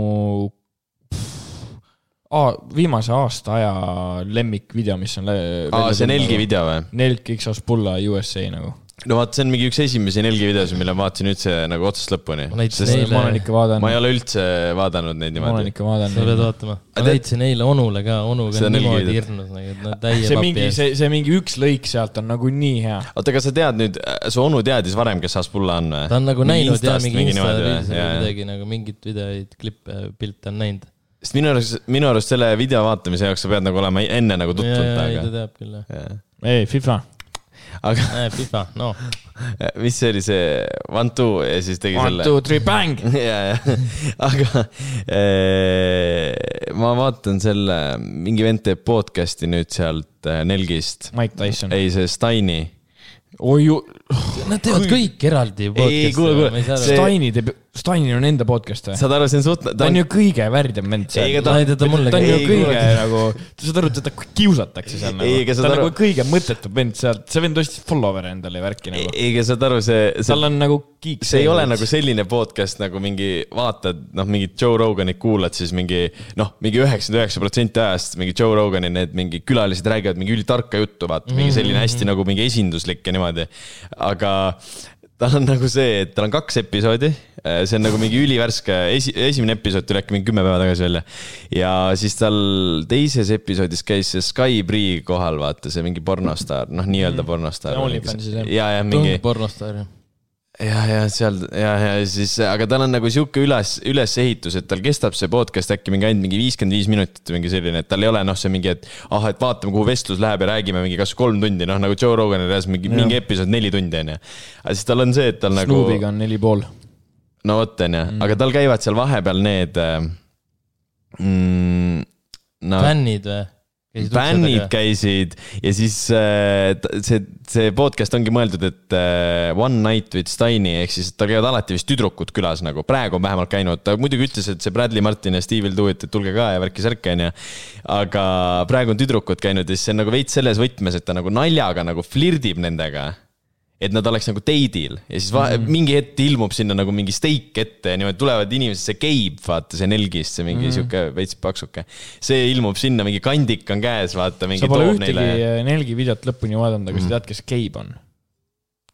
viimase aasta aja lemmikvideo, mis on. aa, see Nelgi video või? Nelk X Ospulla USA nagu. no vaat, see on mingi üks esimesi Nelgi videosid, mille ma vaatasin üldse nagu otsast lõpuni. ma olen ikka vaadanud. ma ei ole üldse vaadanud neid niimoodi. ma olen ikka vaadanud. sa pead vaatama. ma näitasin eile onule ka, onu ka niimoodi hirmus nagu, et no täie see mingi, see, see mingi üks lõik sealt on nagu nii hea. oota, aga sa tead nüüd, su onu teadis varem, kes Aspulla on või? ta on nagu näinud ja mingi Insta midagi nagu mingit videoid, klippe, pilte on näinud sest minu arust, minu arust selle video vaatamise jaoks sa pead nagu olema enne nagu tutvunud temaga. ei, ta teab küll jah. ei, FIFA. aga. FIFA, noh. mis see oli, see one two ja siis tegi one, selle. One two three bang ja, ja, aga ee, ma vaatan selle, mingi vend teeb podcast'i nüüd sealt äh, Nelgist. Mike Tyson. ei, see Steini oi ju. Nad teevad kõik eraldi. ei, kuule, kuule, Steini teeb Stanil on enda podcast või? saad aru, see on suht-. ta on ju kõige värdjam vend seal. ta, on ju kõige nagu, saad aru, teda kiusatakse seal nagu. ta on nagu kõige mõttetum vend sealt, see vend ostis follower'e endale värki nagu. ei, aga saad aru, see, see. tal on nagu kiik. see ei ole nagu selline podcast nagu mingi, vaatad, noh, mingit Joe Roganit kuulad, siis mingi noh, mingi üheksakümmend üheksa protsenti ajast mingi Joe Rogani need mingi külalised räägivad mingi ülitarka juttu, vaata mingi selline hästi nagu mingi esinduslik ja niimoodi. aga tal on nagu see, et tal on kaks episoodi, äh, see on nagu mingi ülivärske, esi-, esimene episood tuli äkki mingi kümme päeva tagasi välja. ja siis tal teises episoodis käis see Sky Bree kohal, vaata see mingi pornostaar, noh, nii-öelda mm. pornostaar. ja, ja mingi. pornostaar, jah ja, ja seal ja, ja siis, aga tal on nagu sihuke üles, ülesehitus, et tal kestab see podcast äkki mingi ainult mingi viiskümmend viis minutit või mingi selline, et tal ei ole noh, see mingi, et ah, et vaatame, kuhu vestlus läheb ja räägime mingi kas kolm tundi, noh nagu Joe Roganil reaalselt mingi, mingi episood neli tundi on ju. aga siis tal on see, et tal nagu. Snoobiga on neli pool. no vot, on ju, aga tal käivad seal vahepeal need äh, mm,. No, fännid või? Bännid käisid ja siis äh, see, see podcast ongi mõeldud, et äh, One Night with Steini ehk siis tal käivad alati vist tüdrukud külas nagu, praegu on vähemalt käinud, ta muidugi ütles, et see Bradley Martin ja Steve will do it, et tulge ka ja värki-särki onju. aga praegu on tüdrukud käinud ja siis see on nagu veits selles võtmes, et ta nagu naljaga nagu flirdib nendega et nad oleks nagu date'il ja siis mm -hmm. mingi hetk ilmub sinna nagu mingi steik ette ja niimoodi tulevad inimesed, see keib, vaata see nelgist, see mingi mm sihuke veits paksuke. see ilmub sinna, mingi kandik on käes, vaata. sa pole ühtegi neile... nelgi videot lõpuni vaadanud, aga mm sa tead, kes keib on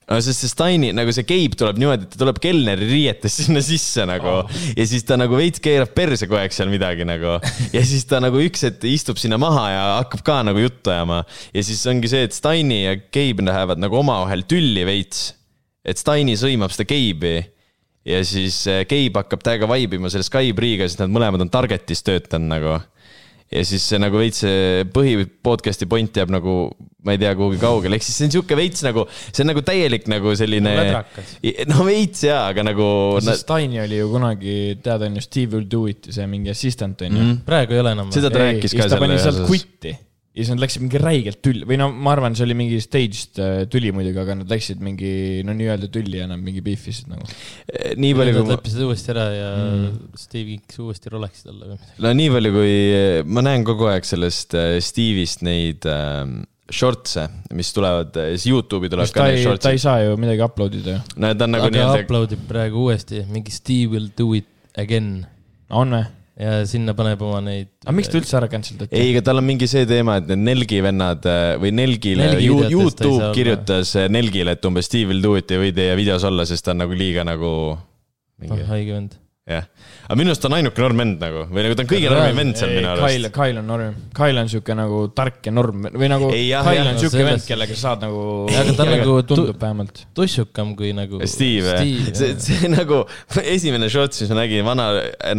sest see Steini, nagu see Gabe tuleb niimoodi, et ta tuleb kelneri riietes sinna sisse nagu oh. ja siis ta nagu veits keerab perse kogu aeg seal midagi nagu. ja siis ta nagu üks hetk istub sinna maha ja hakkab ka nagu juttu ajama. ja siis ongi see, et Steini ja Gabe lähevad nagu omavahel tülli veits. et Steini sõimab seda Gabe'i ja siis eh, Gabe hakkab täiega vaibima selle Skybriga, sest nad mõlemad on Targetis töötanud nagu ja siis see nagu veits see põhi podcast'i point jääb nagu, ma ei tea, kuhugi kaugele, ehk siis see on sihuke veits nagu, see on nagu täielik nagu selline. no veits jaa, aga nagu. Steini oli ju kunagi, tead on ju Steve will do it, see mingi assistant on ju mm. -hmm. praegu ei ole enam. seda ta rääkis ka. ta pani sealt quit'i ja siis nad läksid mingi räigelt tülli või no ma arvan, see oli mingi staged äh, tüli muidugi, aga nad läksid mingi no nii-öelda tülli ja nad mingi beefisid nagu. Eh, nii palju kui. Nad leppisid uuesti ära ja mm. Steve kinkis uuesti Rolexi talle või midagi. no nii palju, kui ma näen kogu aeg sellest äh, Steve'ist neid äh, shorts'e, mis tulevad, siis Youtube'i tuleb ka need shorts'id. ta ei saa ju midagi upload ida ju. no ta on nagu nii-öelda. upload ib praegu uuesti, mingi Steve will do it again. on või? Ja sinna paneb oma neid. aga miks ta üldse ära cancel dati? ei, aga tal on mingi see teema, et need Nelgi vennad äh, või Nelgile Nelgi Youtube kirjutas äh, Nelgile, et umbes Steve will do it ei või teie videos olla, sest ta on nagu liiga nagu. oh, haige vend jah, aga minu arust ta on ainuke norm vend nagu või nagu ta on kõige normim vend seal minu arust. Kyle, Kyle on norm, Kyle on siuke nagu tark ja norm või nagu ei, jah, Kyle jah, on siuke vend, kellega sa saad nagu. aga ta nagu tundub vähemalt. tussukam kui nagu. Steve, Steve, see, see nagu esimene shot, mis ma nägin vana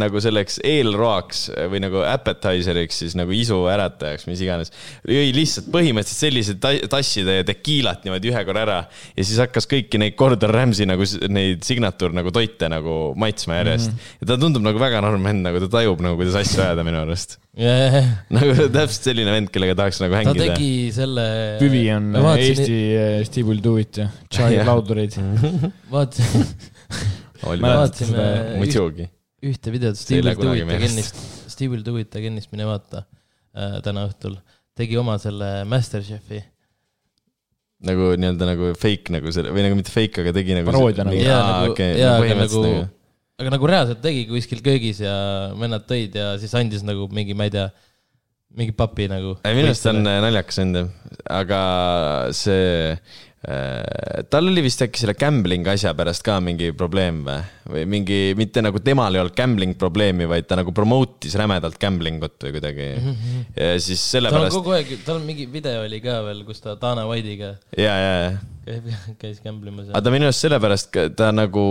nagu selleks eelroaks või nagu appetizer'iks siis nagu isu äratajaks, mis iganes. jõi lihtsalt põhimõtteliselt sellised tasside ja tekiilat niimoodi ühe korra ära ja siis hakkas kõiki neid Gordon Ramsay nagu neid signatuur nagu toite nagu maitsma järjest mm. -hmm ja ta tundub nagu väga norm vend, nagu ta tajub nagu, kuidas asju ajada minu arust yeah.. nagu täpselt selline vend, kellega tahaks nagu hängida. ta tegi selle. Püvi on vaatasin... Eesti uh, Steve Will Do It ja Chai laudureid vaatasin vaatasime muidugi. ühte videot Steve Will Do It Againist, Steve Will Do It Againist, mine vaata äh, täna õhtul. tegi oma selle Masterchefi nagu nii-öelda nagu fake nagu selle või nagu mitte fake, aga tegi nagu. paroodia nagu. jaa, nagu, jaa, aga nagu, nagu aga nagu reaalselt tegi kuskil köögis ja vennad tõid ja siis andis nagu mingi, ma ei tea, mingi papi nagu. minu arust on naljakas enda, aga see Äh, tal oli vist äkki selle gambling asja pärast ka mingi probleem või, või mingi, mitte nagu temal ei olnud gambling probleemi, vaid ta nagu promote'is rämedalt gambling ut või kuidagi mm. -hmm. ja siis sellepärast. tal on kogu aeg, tal on mingi video oli ka veel, kus ta Dana White'iga. ja, ja, ja. Käib, käis gamble imas. aga ta minu arust sellepärast, ta nagu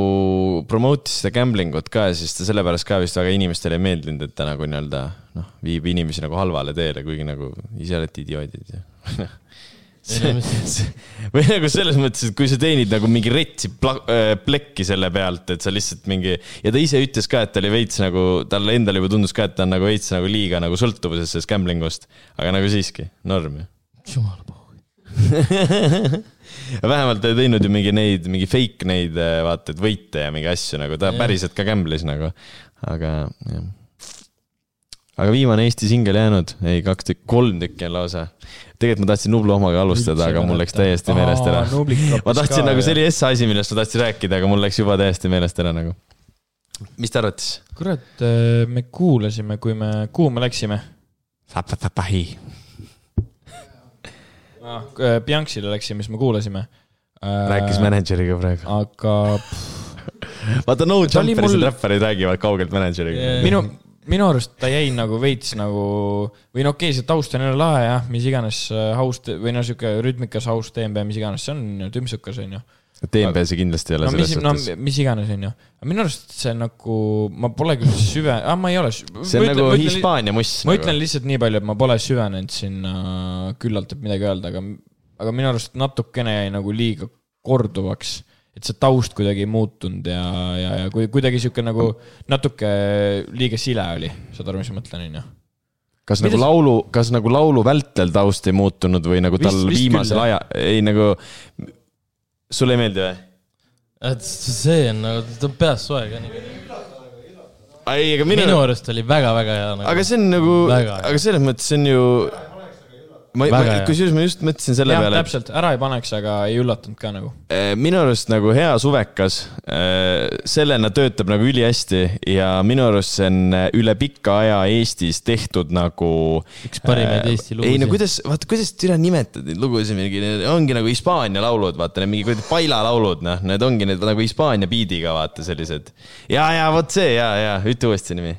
promote'is seda gambling ut ka ja siis ta sellepärast ka vist väga inimestele ei meeldinud, et ta nagu nii-öelda noh, viib inimesi nagu halvale teele, kuigi nagu ise olete idioodid ja või nagu selles mõttes, et kui sa teenid nagu mingi retsi äh, plekki selle pealt, et sa lihtsalt mingi ja ta ise ütles ka, et ta oli veits nagu, talle endale juba tundus ka, et ta on nagu veits nagu liiga nagu sõltuvuses sellest gambling ust, aga nagu siiski, norm ju. jumala pohhu. Vähemalt ta ei teinud ju mingi neid, mingi fake neid, äh, vaata, et võite ja mingi asju nagu, ta ja. päriselt ka gamble'is nagu, aga jah. aga viimane Eesti singel jäänud, ei kaks tükki, kolm tükki on lausa. tegelikult ma tahtsin Nublu omaga alustada, aga mul läks täiesti meelest ära. ma tahtsin nagu, see oli S asi, millest ma tahtsin rääkida, aga mul läks juba täiesti meelest ära nagu. mis ta arvates? kurat, äh, me kuulasime, kui me, kuhu me läksime? Ah,. Bianxile läksime, siis me kuulasime. rääkis äh, mänedžeriga praegu. aga. vaata, no jumperis mul... räpparid räägivad kaugelt mänedžeriga yeah.. minu, minu arust ta jäi nagu veits nagu või no okei okay,, see taust on jälle lahe jah, mis iganes äh, house või no sihuke rütmikas house DMB, mis iganes see on, tümpsukas on ju DMB see kindlasti ei ole no, selles mis, suhtes no,. mis iganes, on ju. minu arust see nagu, ma pole küll süve- ah,, ma ei ole. see on ütlen, nagu Hispaania muss. ma nagu. ütlen lihtsalt nii palju, et ma pole süvenenud sinna küllalt, et midagi öelda, aga, aga minu arust natukene jäi nagu liiga korduvaks. et see taust kuidagi ei muutunud ja, ja, ja kuidagi sihuke nagu natuke liiga sile oli, saad aru, mis ma mõtlen, on ju kas Mida nagu laulu, kas nagu laulu vältel taust ei muutunud või nagu tal vist, vist viimasel ajal, ei nagu sulle ei meeldi või? et see on nagu, ta on peas soe ka nii. ei, aga minu. minu arust oli väga-väga hea nagu.. aga see on nagu, aga selles mõttes see on ju ma, ma, kusjuures ma just mõtlesin selle ja, peale. täpselt, ära ei paneks, aga ei üllatanud ka nagu. Eh, minu arust nagu hea suvekas, eh, sellena töötab nagu ülihästi ja minu arust see on eh, üle pika aja Eestis tehtud nagu. üks parimaid Eesti lugusid. ei no kuidas, vaata, kuidas türa nimetad neid lugusid, mingi, ongi nagu Hispaania laulud, vaata, need mingi kuradi Paila laulud, noh, need ongi need nagu Hispaania biidiga, vaata sellised. ja, ja vot see ja, ja ütle uuesti nimi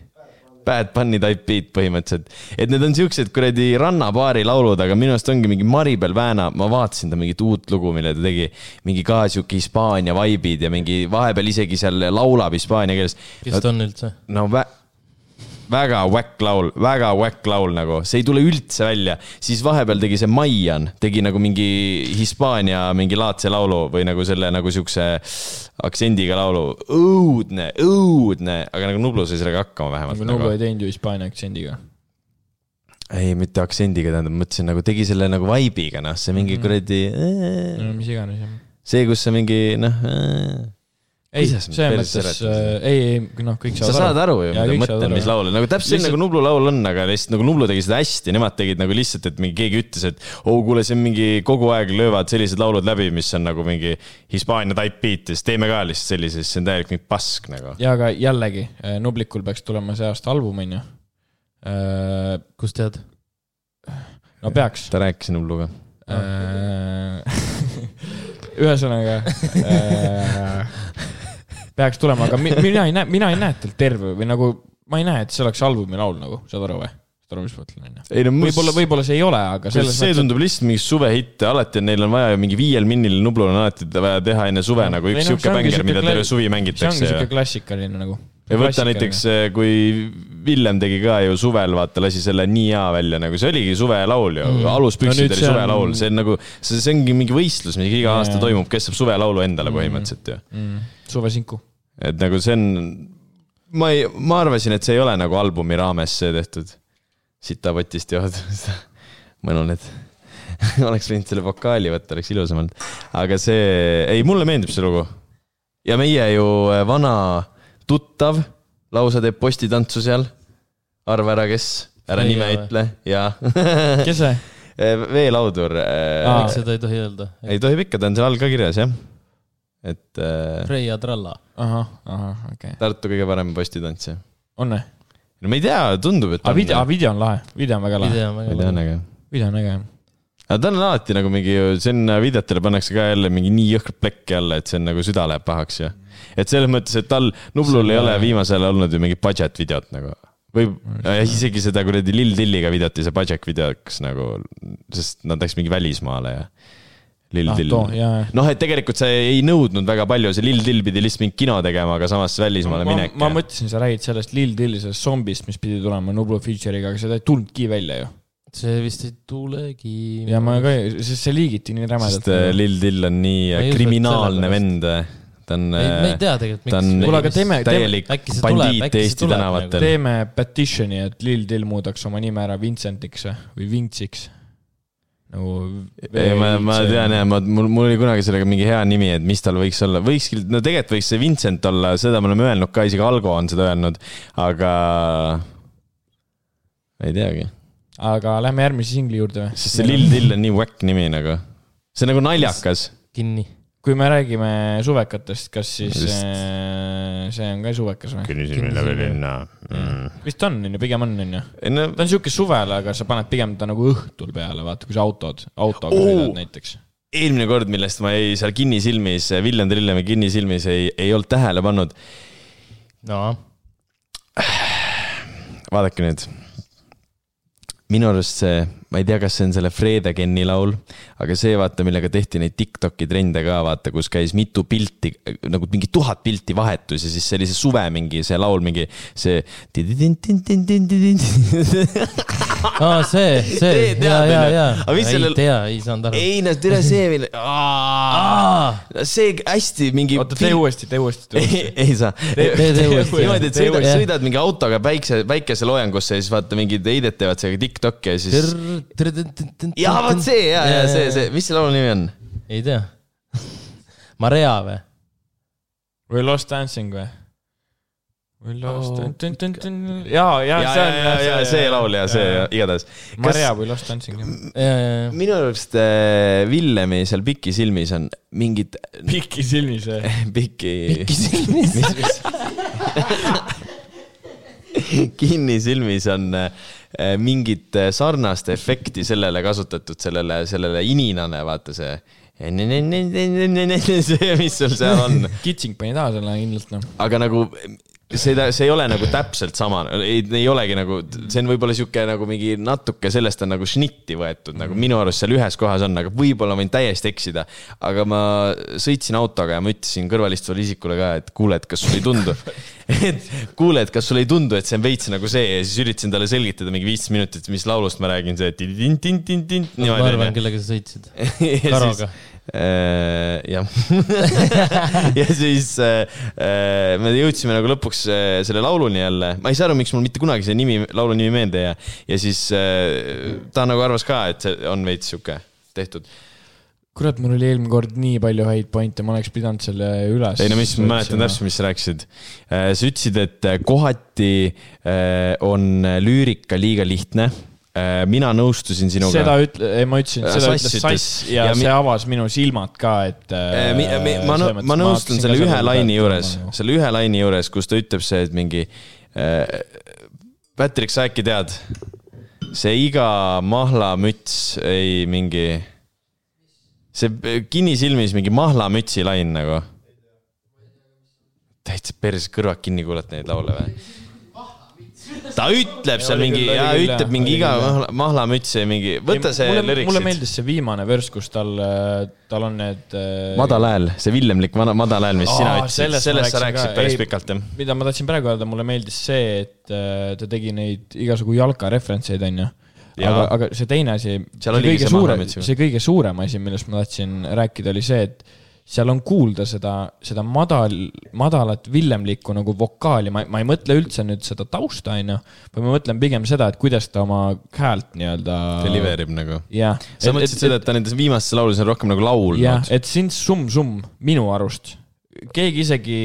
Bad Bunny type beat põhimõtteliselt. et need on siuksed kuradi rannabaari laulud, aga minu arust ongi mingi Maribel Vääna, ma vaatasin ta mingit uut lugu, mille ta tegi. mingi ka sihuke Hispaania vibe'id ja mingi vahepeal isegi seal laulab hispaania keeles. kes ta on üldse? no vä väga whack laul, väga whack laul nagu, see ei tule üldse välja. siis vahepeal tegi see Maian, tegi nagu mingi Hispaania mingi laadse laulu või nagu selle nagu siukse aktsendiga laulu. õudne, õudne, aga nagu Nublu sai sellega hakkama vähemalt. aga Nublu nagu. ei teinud ju Hispaania aktsendiga ei, mitte aktsendiga, tähendab, mõtlesin nagu tegi selle nagu vibe'iga, noh, see mingi mm kuradi äh,. no mis iganes, jah. see, kus see mingi, noh äh, ei, selles mõttes, äh, ei, ei, noh, kõik saavad aru. sa saad aru ju, mida mõtlen, mis laul on, nagu täpselt lihtsalt... nagu Nublu laul on, aga lihtsalt nagu Nublu tegi seda hästi, nemad tegid nagu lihtsalt, et mingi keegi ütles, et oo oh,, kuule, see on mingi kogu aeg löövad sellised laulud läbi, mis on nagu mingi Hispaania type beat ja siis teeme ka lihtsalt sellise, siis see on täielik mingi pask nagu. ja, aga jällegi, äh, Nublikul peaks tulema see aasta album, on ju. Äh, kust tead? no peaks. ta rääkis Nubluga ühesõnaga peaks tulema, aga mina ei näe, mina ei näe talt terve või nagu ma ei näe, et see oleks albumi laul nagu, saad aru või? saad aru, mis ma mõtlen, onju? võib-olla, võib-olla see ei ole, aga selles see mõttes, tundub lihtsalt mingi suvehitt, alati on, neil on vaja ju mingi viiel minnil Nublul on alati vaja teha enne suve no, nagu üks no, sihuke bänger, mida terve suvi mängitakse. see ongi sihuke klassikaline nagu. ja võta näiteks, eh, kui Villem tegi ka ju suvel, vaata, lasi selle Nii hea välja, nagu see oligi suvelaul ju mm., aluspüksid no, oli suvelaul, see on nagu, see, see ongi mingi võistlus, mis iga aasta toimub, kes saab suvelaulu endale põhimõtteliselt ju mm.. suvesinku et nagu see on, ma ei, ma arvasin, et see ei ole nagu albumi raames tehtud. sitapotist jood mõnu need oleks võinud selle vokaali võtta, oleks ilusam olnud. aga see, ei, mulle meeldib see lugu. ja meie ju äh, vana tuttav lausa teeb postitantsu seal. arva ära, kes, ära Ei, nime ütle ja kes see? Äh, veelaudur. Äh, seda ei tohi öelda? ei tohib ikka, ta on seal all ka kirjas, jah et äh,. Reia Tralla. ahah, ahah, okei okay.. Tartu kõige parem postitantsija. on või? no ma ei tea, tundub, et. aga video, video on lahe, video on väga lahe. video on äge. video on äge, jah aga ta on alati nagu mingi, sinna videotele pannakse ka jälle mingi nii jõhkrat plekki alla, et see on nagu süda läheb pahaks ja. et selles mõttes, et tal, Nublul ei ole viimasel ajal olnud ju mingit budget videot nagu. või isegi seda kuradi Lill Tilliga videot ei saa budget videoks nagu, sest nad läks mingi välismaale ja Lill ah, noh, et tegelikult see ei nõudnud väga palju, see Lill Till pidi lihtsalt mingit kino tegema, aga samas välismaale ma, minek. ma mõtlesin, sa räägid sellest Lill Tilli, sellest zombist, mis pidi tulema Nublu feature'iga, aga seda ei tulnudki välja ju. see vist ei tulegi. ja ma ka, sest see liigiti nii rämedalt. sest äh, Lill Till on nii ma äh, kriminaalne vend ta on. me ei tea tegelikult, miks. kuule, aga teeme, täielik bandiit Eesti tänavatel. teeme petitioni, et Lill Till muudaks oma nime ära Vincentiks või Vintsiks nagu. ei, ma, ma tean jah, ma, mul, mul oli kunagi sellega mingi hea nimi, et mis tal võiks olla, võikski, no tegelikult võiks see Vincent olla, seda me oleme öelnud ka, isegi Algo on seda öelnud, aga ei teagi. aga lähme järgmise singli juurde või? sest see Lill Dill on nii whack nimi nagu, see on nagu naljakas. kinni kui me räägime suvekatest, kas siis Just. Äh, see on ka suvekas või? kinnisilmine või linna mm.. vist on, on ju, pigem on, on ju. ta on sihuke suvel, aga sa paned pigem ta nagu õhtul peale, vaata, kui sa autod, autoga oh! sõidad näiteks. eelmine kord, millest ma ei, seal kinnisilmis, Villem Trillemi kinnisilmis ei, ei olnud tähele pannud. no. vaadake nüüd. minu arust see ma ei tea, kas see on selle Frede Kenni laul, aga see vaata, millega tehti neid Tiktoki trende ka vaata, kus käis mitu pilti, nagu mingi tuhat pilti vahetus ja siis see oli see suve mingi see laul, mingi see. aa, see, see, ja, ja, ja. ei sellel... tea, ei saanud aru. ei no tere see veel. see hästi mingi. oota, tee uuesti, tee uuesti. ei, ei saa. tee, tee uuesti. niimoodi, et sõidad, sõidad mingi autoga päikse, päikeseloojangusse ja siis vaata mingid heidet teevad sellega Tiktoki ja siis ja vot see ja, ja see, see, mis selle laulu nimi on? ei tea. Marea või? või Lost Dancing või? või Lost oh., ja, ja, ja, on. ja, ja see laul ja see igatahes. Marea või Lost Dancing. minu arust Villemi seal Piki silmis on mingid. Piki silmis või? Piki. Piki silmis. kinni silmis on Äh, mingit äh, sarnast efekti sellele kasutatud, sellele, sellele ininane, vaata see. see, mis sul seal on. Kitsing pani taha selle kindlalt, noh. aga nagu seda, see ei ole nagu täpselt sama, ei, ei olegi nagu, see on võib-olla sihuke nagu mingi natuke sellest on nagu šnitti võetud nagu minu arust seal ühes kohas on, aga võib-olla võin täiesti eksida. aga ma sõitsin autoga ja ma ütlesin kõrvalistuvale isikule ka, et kuule, et kas sulle ei tundu, et kuule, et kas sulle ei tundu, et see on veits nagu see ja siis üritasin talle selgitada mingi viisteist minutit, mis laulust ma räägin, see ma arvan, kellega sa sõitsid. Karoga jah ja siis äh, äh, me jõudsime nagu lõpuks selle lauluni jälle, ma ei saa aru, miks mul mitte kunagi see nimi, laulu nimi meelde ei jää. ja siis ta nagu arvas ka, et see on veits sihuke tehtud kurat, mul oli eelmine kord nii palju häid pointe, ma oleks pidanud selle üles. ei no mis, ma mäletan täpselt, mis sa rääkisid. sa ütlesid, et kohati on lüürika liiga lihtne Äh, mina nõustusin sinuga. seda ütle, ma ütlesin, seda sass ütles Sass ja, ja see mi... avas minu silmad ka, et äh,. Mi, mi, ma, ma nõustun selle ühe laine juures, selle ühe laine juures, kus ta ütleb see, et mingi äh,. Patrick, sa äkki tead? see iga mahlamüts ei mingi, see kinnisilmis mingi mahlamütsi lain nagu. täitsa perse kõrvad kinni kuulata neid laule või? Ta ütleb seal mingi, ja ütleb mingi iga mahlamüts ja mingi, võta see lüriksid. mulle meeldis see viimane vürss, kus tal, tal on need. Äh, madal hääl, see villemlik madal hääl, mis sina ütlesid, sellest sa rääkisid päris ei, pikalt, jah. mida ma tahtsin praegu öelda, mulle meeldis see, et äh, ta tegi neid igasugu jalka referentseid, onju aga, aga see teine asi, see kõige suurem, see kõige suurem asi, millest ma tahtsin rääkida, oli see, et seal on kuulda seda, seda madal, madalat villemlikku nagu vokaali, ma, ma ei mõtle üldse nüüd seda tausta, onju. vaid ma mõtlen pigem seda, et kuidas ta oma häält nii-öelda. Deliver ib nagu. jah. sa mõtlesid seda, et ta nendes viimastes lauludes on rohkem nagu laulnud. jah, et siin summ-summ minu arust. keegi isegi,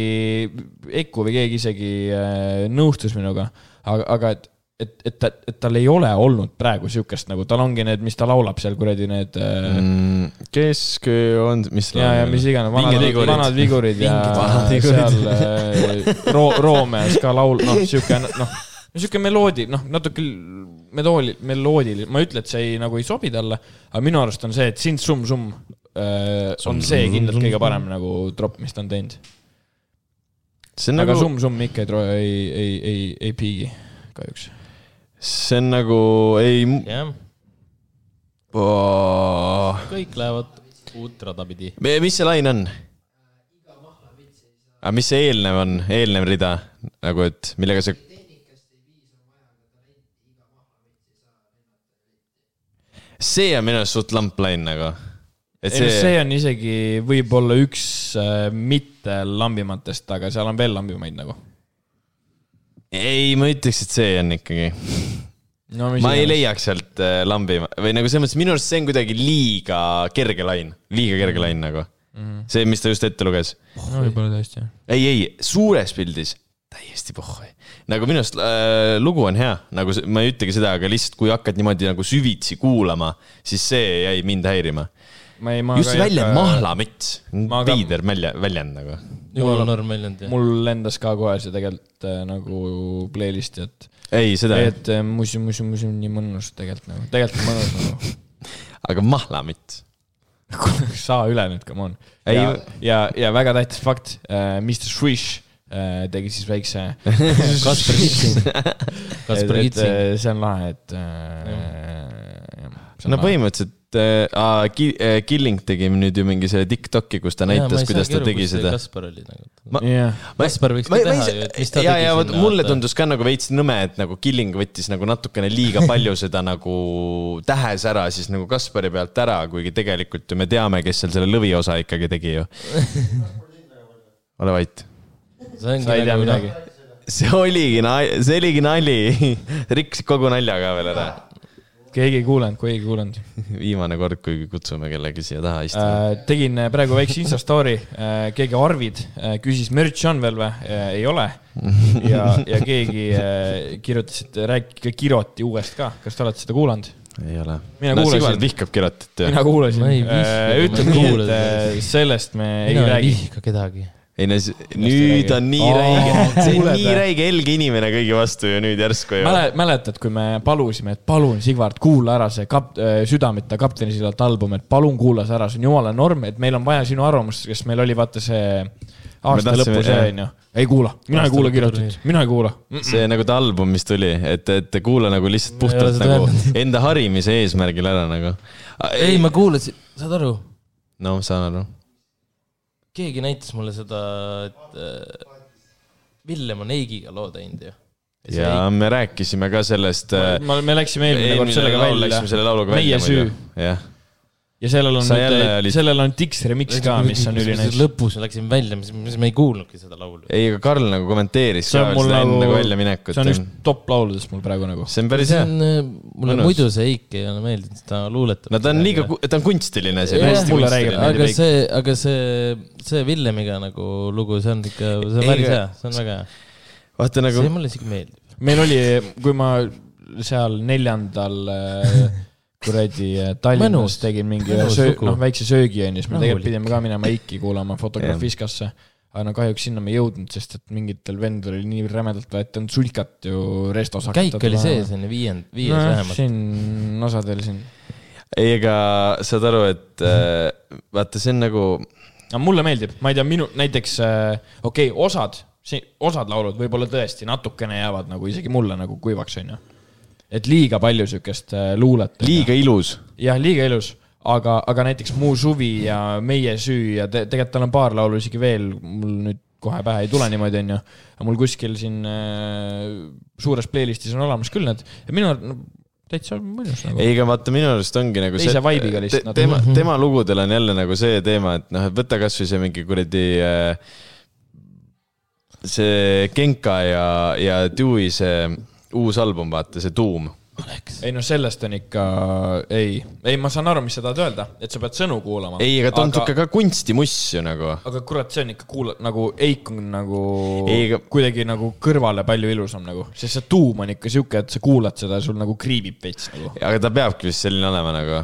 Eiku või keegi isegi äh, nõustus minuga, aga, aga et et, et ta, et tal ei ole olnud praegu siukest nagu, tal ongi need, mis ta laulab seal kuradi need äh, mm,. kesk on, mis. ja, ja mis iganes, vanad, vanad vigurid ja seal äh, Ro-, Roomeas ka laul, noh, sihuke, noh, sihuke meloodi, noh, natuke meloodi, meloodiline, ma ei ütle, et see ei, nagu ei sobi talle, aga minu arust on see, et Sind Sum Sum äh, on see kindlalt kõige parem nagu tropp, mis ta on teinud. aga nagu... Sum Sum ikka ei, ei, ei, ei, ei piigi kahjuks see on nagu ei. jah kõik lähevad uut rada pidi. mis see lain on? aga mis see eelnev on, eelnev rida nagu, et millega see? see on minu arust suht lamp lain nagu. See... see on isegi võib-olla üks äh, mitte lambimatest, aga seal on veel lambimaid nagu ei, ma ütleks, et see on ikkagi. no,. ma ei leiaks sealt äh, lambi või nagu selles mõttes minu arust see on kuidagi liiga kerge lain, liiga kerge lain nagu mm. -hmm. see, mis ta just ette luges. no võib-olla tõesti ei, ei, suures pildis täiesti pohhui. nagu minu arust äh, lugu on hea, nagu ma ei ütlegi seda, aga lihtsalt kui hakkad niimoodi nagu süvitsi kuulama, siis see jäi mind häirima. Just see väljend jäka... mahlamüts, veider välja, väljend nagu. jumala norm väljend jah. mul lendas ka kohe see tegelikult äh, nagu playlist'i, et. ei, seda. et äh, musi, musi, musi, nii mõnus tegelikult nagu, tegelikult mõnus nagu. aga mahlamüts saa üle nüüd, come on. ja, ja, ja väga tähtis fakt äh,, Mr Swish Äh, tegi siis väikse Kaspar Kitsing. Kaspar Kitsing. Äh, see on lahe, et äh,. no põhimõtteliselt äh, ki, äh, Killing tegi nüüd ju mingi selle Tiktoki, kus ta näitas, kuidas ta tegi seda. Kaspar oli nagu. Yeah. Kaspar võiks ka teha ju, et mis ta ja, tegi ja, sinna. mulle tundus ka nagu veits nõme, et nagu Killing võttis nagu natukene liiga palju seda nagu tähes ära siis nagu Kaspari pealt ära, kuigi tegelikult ju me teame, kes seal selle lõviosa ikkagi tegi ju ole vait sa ei tea nagu midagi. see oligi, see oligi nali rikkusid kogu nalja ka veel ära. Keegi ei kuulanud, keegi ei kuulanud. viimane kord, kui kutsume kellegi siia taha istuma äh,. tegin äh, praegu väikse insta story äh,, keegi Arvid äh, küsis, mürtsi on veel või äh,? ei ole. ja, ja keegi äh, kirjutas, et rääkige Kiroti uuest ka, kas te olete seda kuulanud? ei ole. mina no, kuulasin. vihkab Kirotit mina kuulasin. ütleme nii, et äh, sellest me mina ei räägi. ei vihka kedagi ei no nüüd on nii räige, see on nii räige helge inimene kõigi vastu ju nüüd järsku ju. mäletad, kui me palusime, et palun, Sigvard, kuula ära see kap-, äh, Südameta kaptenisillalt album, et palun kuula see ära, see on jumala norm, et meil on vaja sinu arvamust, sest meil oli vaata see aasta lõpu see onju. ei kuula, mina ei kuula kirjutust, mina ei kuula mm. -mm. see nagu ta album, mis tuli, et, et kuula nagu lihtsalt puhtalt nagu enda harimise eesmärgil ära nagu. ei, ma kuulasin, saad aru? no saan aru keegi näitas mulle seda, et äh, Villem on Eigiga loo teinud ju. ja Eik... me rääkisime ka sellest. me läksime eelmine kord sellega välja. meie süü. jah ja sellel on nüüd, olid... sellel on Dix remix ka, mis on ülinais. lõpus läksin välja, mis, mis me ei kuulnudki seda laulu. ei, aga Karl nagu kommenteeris ka seda nagu, enne nagu väljaminekut. see on üks top lauludest mul praegu nagu. see on päris hea. Äh, mulle Mõnus. muidu see Eik ei ole meeldinud, ta luuletab. no ta on liiga, ta on kunstiline, see on hästi kunstiline. aga see, aga see, see Villemiga nagu lugu, see on ikka, see on päris hea, see on väga hea. vaata nagu. see mulle isegi meeldib. meil oli, kui ma seal neljandal äh, kuradi äh, Tallinnas tegin mingi söö, noh, väikse söögi onju, siis me tegelikult pidime ka minema Eiki kuulama Fotografiskasse. aga no kahjuks sinna me ei jõudnud, sest et mingitel vendudel oli nii rämedalt võetud sulkat ju restos käik oli sees enne viiend, viies no, vähemalt. siin osadel siin. ei, aga saad aru, et äh, vaata, see on nagu. no mulle meeldib, ma ei tea, minu näiteks äh, okei okay,, osad, osad laulud võib-olla tõesti natukene jäävad nagu isegi mulle nagu kuivaks, onju et liiga palju sihukest äh, luulet. liiga ilus. jah, liiga ilus, aga, aga näiteks Mu suvi ja Meie süü ja te, tegelikult tal on paar laulu isegi veel, mul nüüd kohe pähe ei tule niimoodi, onju. mul kuskil siin äh, suures playlist'is on olemas küll need ja minu no, täitsa mõnus nagu. ei, aga vaata, minu arust ongi nagu teise vibe'iga lihtsalt te,. tema, tema lugudel on jälle nagu see teema, et noh, et võta kasvõi see mingi kuradi äh, see Genka ja, ja Dewey see uus album, vaata see Doom. ei no sellest on ikka, ei, ei, ma saan aru, mis sa tahad öelda, et sa pead sõnu kuulama. ei, aga ta on sihuke ka kunstimuss ju nagu. aga kurat, see on ikka kuula-, nagu Eik on nagu ei, aga... kuidagi nagu kõrvale palju ilusam nagu, sest see tuum on ikka sihuke, et sa kuulad seda ja sul nagu kriibib veits nagu. aga ta peabki vist selline olema nagu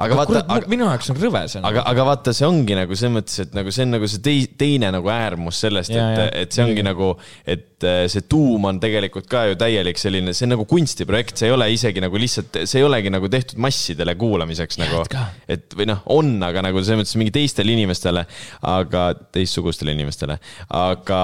aga vaata, aga minu jaoks on rõve see. aga, aga vaata, see ongi nagu selles mõttes, et nagu see on nagu see tei, teine nagu äärmus sellest, et, et see ongi ja. nagu, et äh, see tuum on tegelikult ka ju täielik selline, see on nagu kunstiprojekt, see ei ole isegi nagu lihtsalt, see ei olegi nagu tehtud massidele kuulamiseks ja, nagu. et või noh, on, aga nagu selles mõttes mingi teistele inimestele, aga teistsugustele inimestele. aga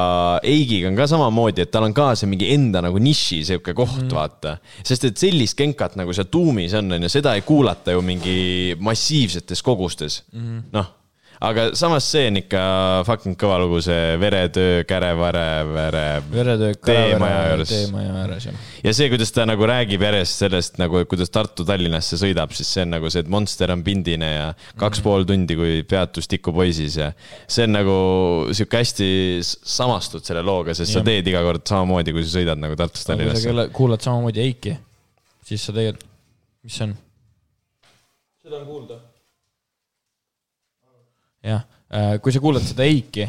Eigiga on ka samamoodi, et tal on ka see mingi enda nagu niši sihuke koht mm., vaata. sest et sellist kenkat nagu seal tuumis on, on ju, seda ei kuulata ju mingi massiivsetes kogustes mm noh aga samas see on ikka fucking kõva lugu, see Veretöö, Kärevare, Vere. veretöö, Teemaja juures. teemaja ääres, jah. ja see, kuidas ta nagu räägib järjest sellest nagu, kuidas Tartu Tallinnasse sõidab, siis see on nagu see, et Monster on pindine ja kaks mm -hmm. pool tundi, kui peatus tikupoisis ja. see on nagu sihuke hästi samastud selle looga, sest ja. sa teed iga kord samamoodi, kui sa sõidad nagu Tartust Tallinnasse. kuulad samamoodi Eiki siis sa tegelikult, mis see on? seda on kuulda. Jah, äh, kui sa kuulad seda Eiki,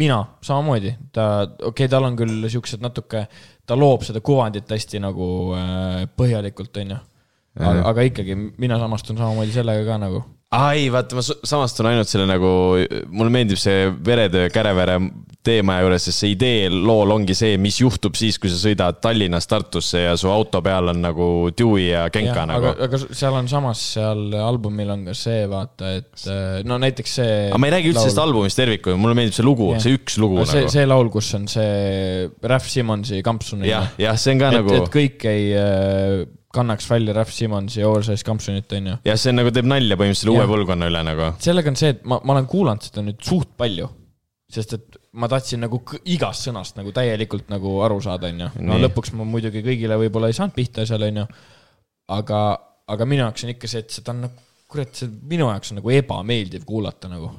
mina samamoodi, ta, okei okay,, tal on küll siuksed natuke, ta loob seda kuvandit hästi nagu äh, põhjalikult, onju. Aga ikkagi, mina samastun samamoodi sellega ka nagu ai, vaata, ma samastun ainult selle nagu, mulle meeldib see veretöö Kärevere teemaja juures, sest see idee lool ongi see, mis juhtub siis, kui sa sõidad Tallinnast Tartusse ja su auto peal on nagu Dewey ja Genka ja, nagu. aga, aga seal on samas, seal albumil on ka see, vaata, et äh, no näiteks see. aga ma ei räägi üldse sellest albumist tervikuna, mulle meeldib see lugu, see üks lugu see, nagu. see laul, kus on see Raf Simonsi kampsun. jah, jah, see on ka et, nagu. et kõik ei äh, kannaks välja Raf Simonsi Oversize Kampsunit, on ju. jah, see nagu teeb nalja põhimõtteliselt uue põlvkonna üle nagu. sellega on see, et ma, ma olen kuulanud seda nüüd suht palju, sest et ma tahtsin nagu igast sõnast nagu täielikult nagu aru saada, on ju. no lõpuks ma muidugi kõigile võib-olla ei saanud pihta seal, on ju. aga, aga minu jaoks on ikka see, et seda on nagu, kurat, see minu jaoks on nagu ebameeldiv kuulata nagu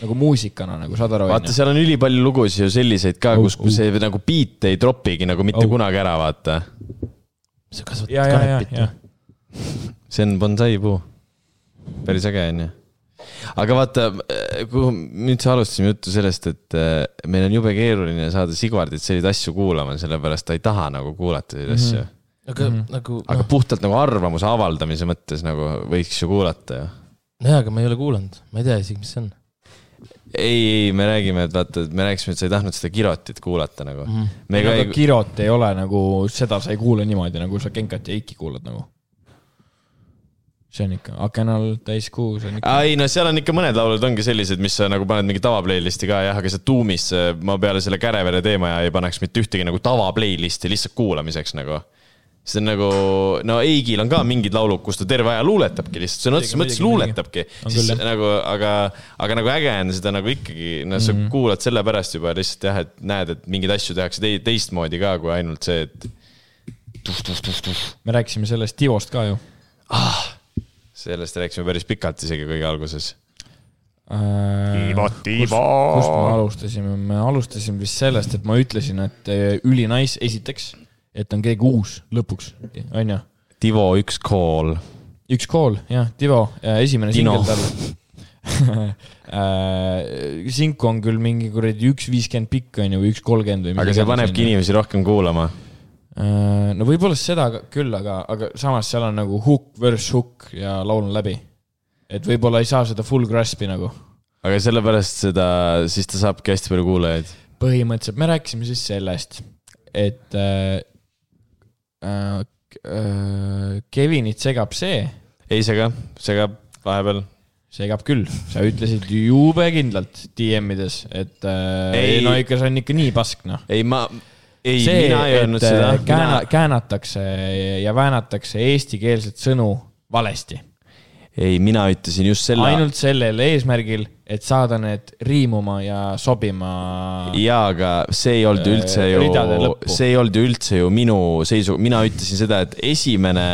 nagu muusikana nagu, saad aru? vaata, seal on ülipalju lugusid ju selliseid ka, kus uh, uh. see nagu beat ei tropigi nagu mitte uh. kunagi ära, vaata sa kasvatad kanepit. see on bonsai-puu. päris äge on ju. aga vaata, kuhu me üldse alustasime juttu sellest, et äh, meil on jube keeruline saada Sigvardit selliseid asju kuulama, sellepärast ta ei taha nagu kuulata selliseid mm -hmm. asju. aga mm -hmm. nagu no.. aga puhtalt nagu arvamuse avaldamise mõttes nagu võiks ju kuulata ju. jaa, aga ma ei ole kuulanud, ma ei tea isegi, mis see on ei, ei, me räägime, et vaata, et me rääkisime, et sa ei tahtnud seda Kirotit kuulata nagu mm. -hmm. ei, aga ei... Kirot ei ole nagu, seda sa ei kuule niimoodi, nagu sa Genkat ja Eiki kuulad nagu. see on ikka aken all täiskuu, see on ikka. ei no seal on ikka mõned laulud ongi sellised, mis sa nagu paned mingi tava playlist'i ka jah, aga see tuumis, ma peale selle Kärevere teema ja ei paneks mitte ühtegi nagu tava playlist'i lihtsalt kuulamiseks nagu see on nagu, no Eigil on ka mingid laulud, kus ta terve aja luuletabki lihtsalt, sõna otseses mõttes luuletabki. siis nagu, aga, aga nagu äge on seda nagu ikkagi, no sa mm -hmm. kuulad sellepärast juba lihtsalt jah, et näed, et mingeid asju tehakse te teistmoodi ka, kui ainult see, et. me rääkisime sellest Tivost ka ju ah,. sellest rääkisime päris pikalt isegi kõige alguses äh,. Tivo, Tivo. kust me alustasime, me alustasime vist sellest, et ma ütlesin, et äh, ülinais, esiteks et on keegi uus lõpuks, on ju. Tivo üks call. üks call, jah, Tivo, esimene singel tal äh, Sinku on küll mingi kuradi üks viiskümmend pikk on ju, või üks kolmkümmend või. aga see panebki inimesi rohkem kuulama. Äh, no võib-olla seda küll, aga, aga samas seal on nagu hook versus hook ja laul on läbi. et võib-olla ei saa seda full grasp'i nagu. aga sellepärast seda, siis ta saabki hästi palju kuulajaid. põhimõtteliselt, me rääkisime siis sellest, et äh, äh, Kevinit segab see. ei sega, segab vahepeal. segab küll, sa ütlesid jube kindlalt DM-ides, et äh, ei, no ikka see on ikka nii pask, noh. ei, ma, ei, mina ei öelnud seda. Äh, kääna, käänatakse ja väänatakse eestikeelset sõnu valesti ei, mina ütlesin just selle. ainult sellel eesmärgil, et saada need riimuma ja sobima. jaa, aga see ei olnud äh, üldse ju, see ei olnud ju üldse ju minu seisu, mina ütlesin seda, et esimene,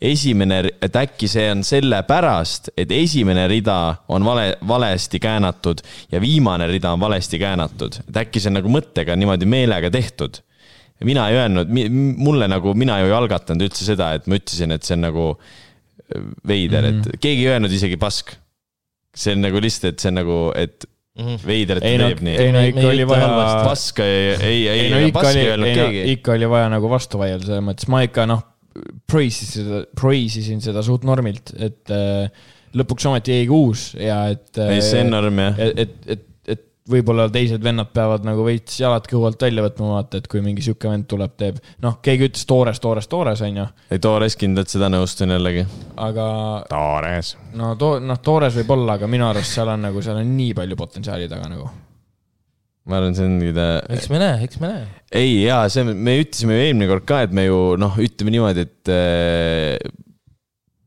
esimene, et äkki see on sellepärast, et esimene rida on vale, valesti käänatud ja viimane rida on valesti käänatud. et äkki see on nagu mõttega niimoodi meelega tehtud mina ei öelnud, mulle nagu, mina ju ei algatanud üldse seda, et ma ütlesin, et see on nagu veider mm, -hmm. et mhm. keegi ei öelnud isegi pask. see on nagu lihtsalt, et see on nagu, et -hmm. veider, et ei, ta teeb nii. ei no ikka oli vaja. paska ei, ei, ei, ei, no, oli, ei, no, ikka oli vaja nagu vastu vaielda, selles mõttes ma ikka noh, praise isin seda, praise isin seda suht normilt, et äh, lõpuks ometi jäi uus ja et. ei, see on norm jah. et, et, et võib-olla teised vennad peavad nagu veits jalad kõhu alt välja võtma, vaata, et kui mingi sihuke vend tuleb, teeb, noh, keegi ütles toores, toores, toores, on ju. ei, toores kindlalt, seda nõustun jällegi. aga. toores. no to-, noh, toores võib olla, aga minu arust seal on nagu, seal on nii palju potentsiaali taga nagu ma arvan, see ongi ta. eks me näe, eks me näe. ei, jaa, see, me ütlesime ju eelmine kord ka, et me ju noh, ütleme niimoodi, et äh,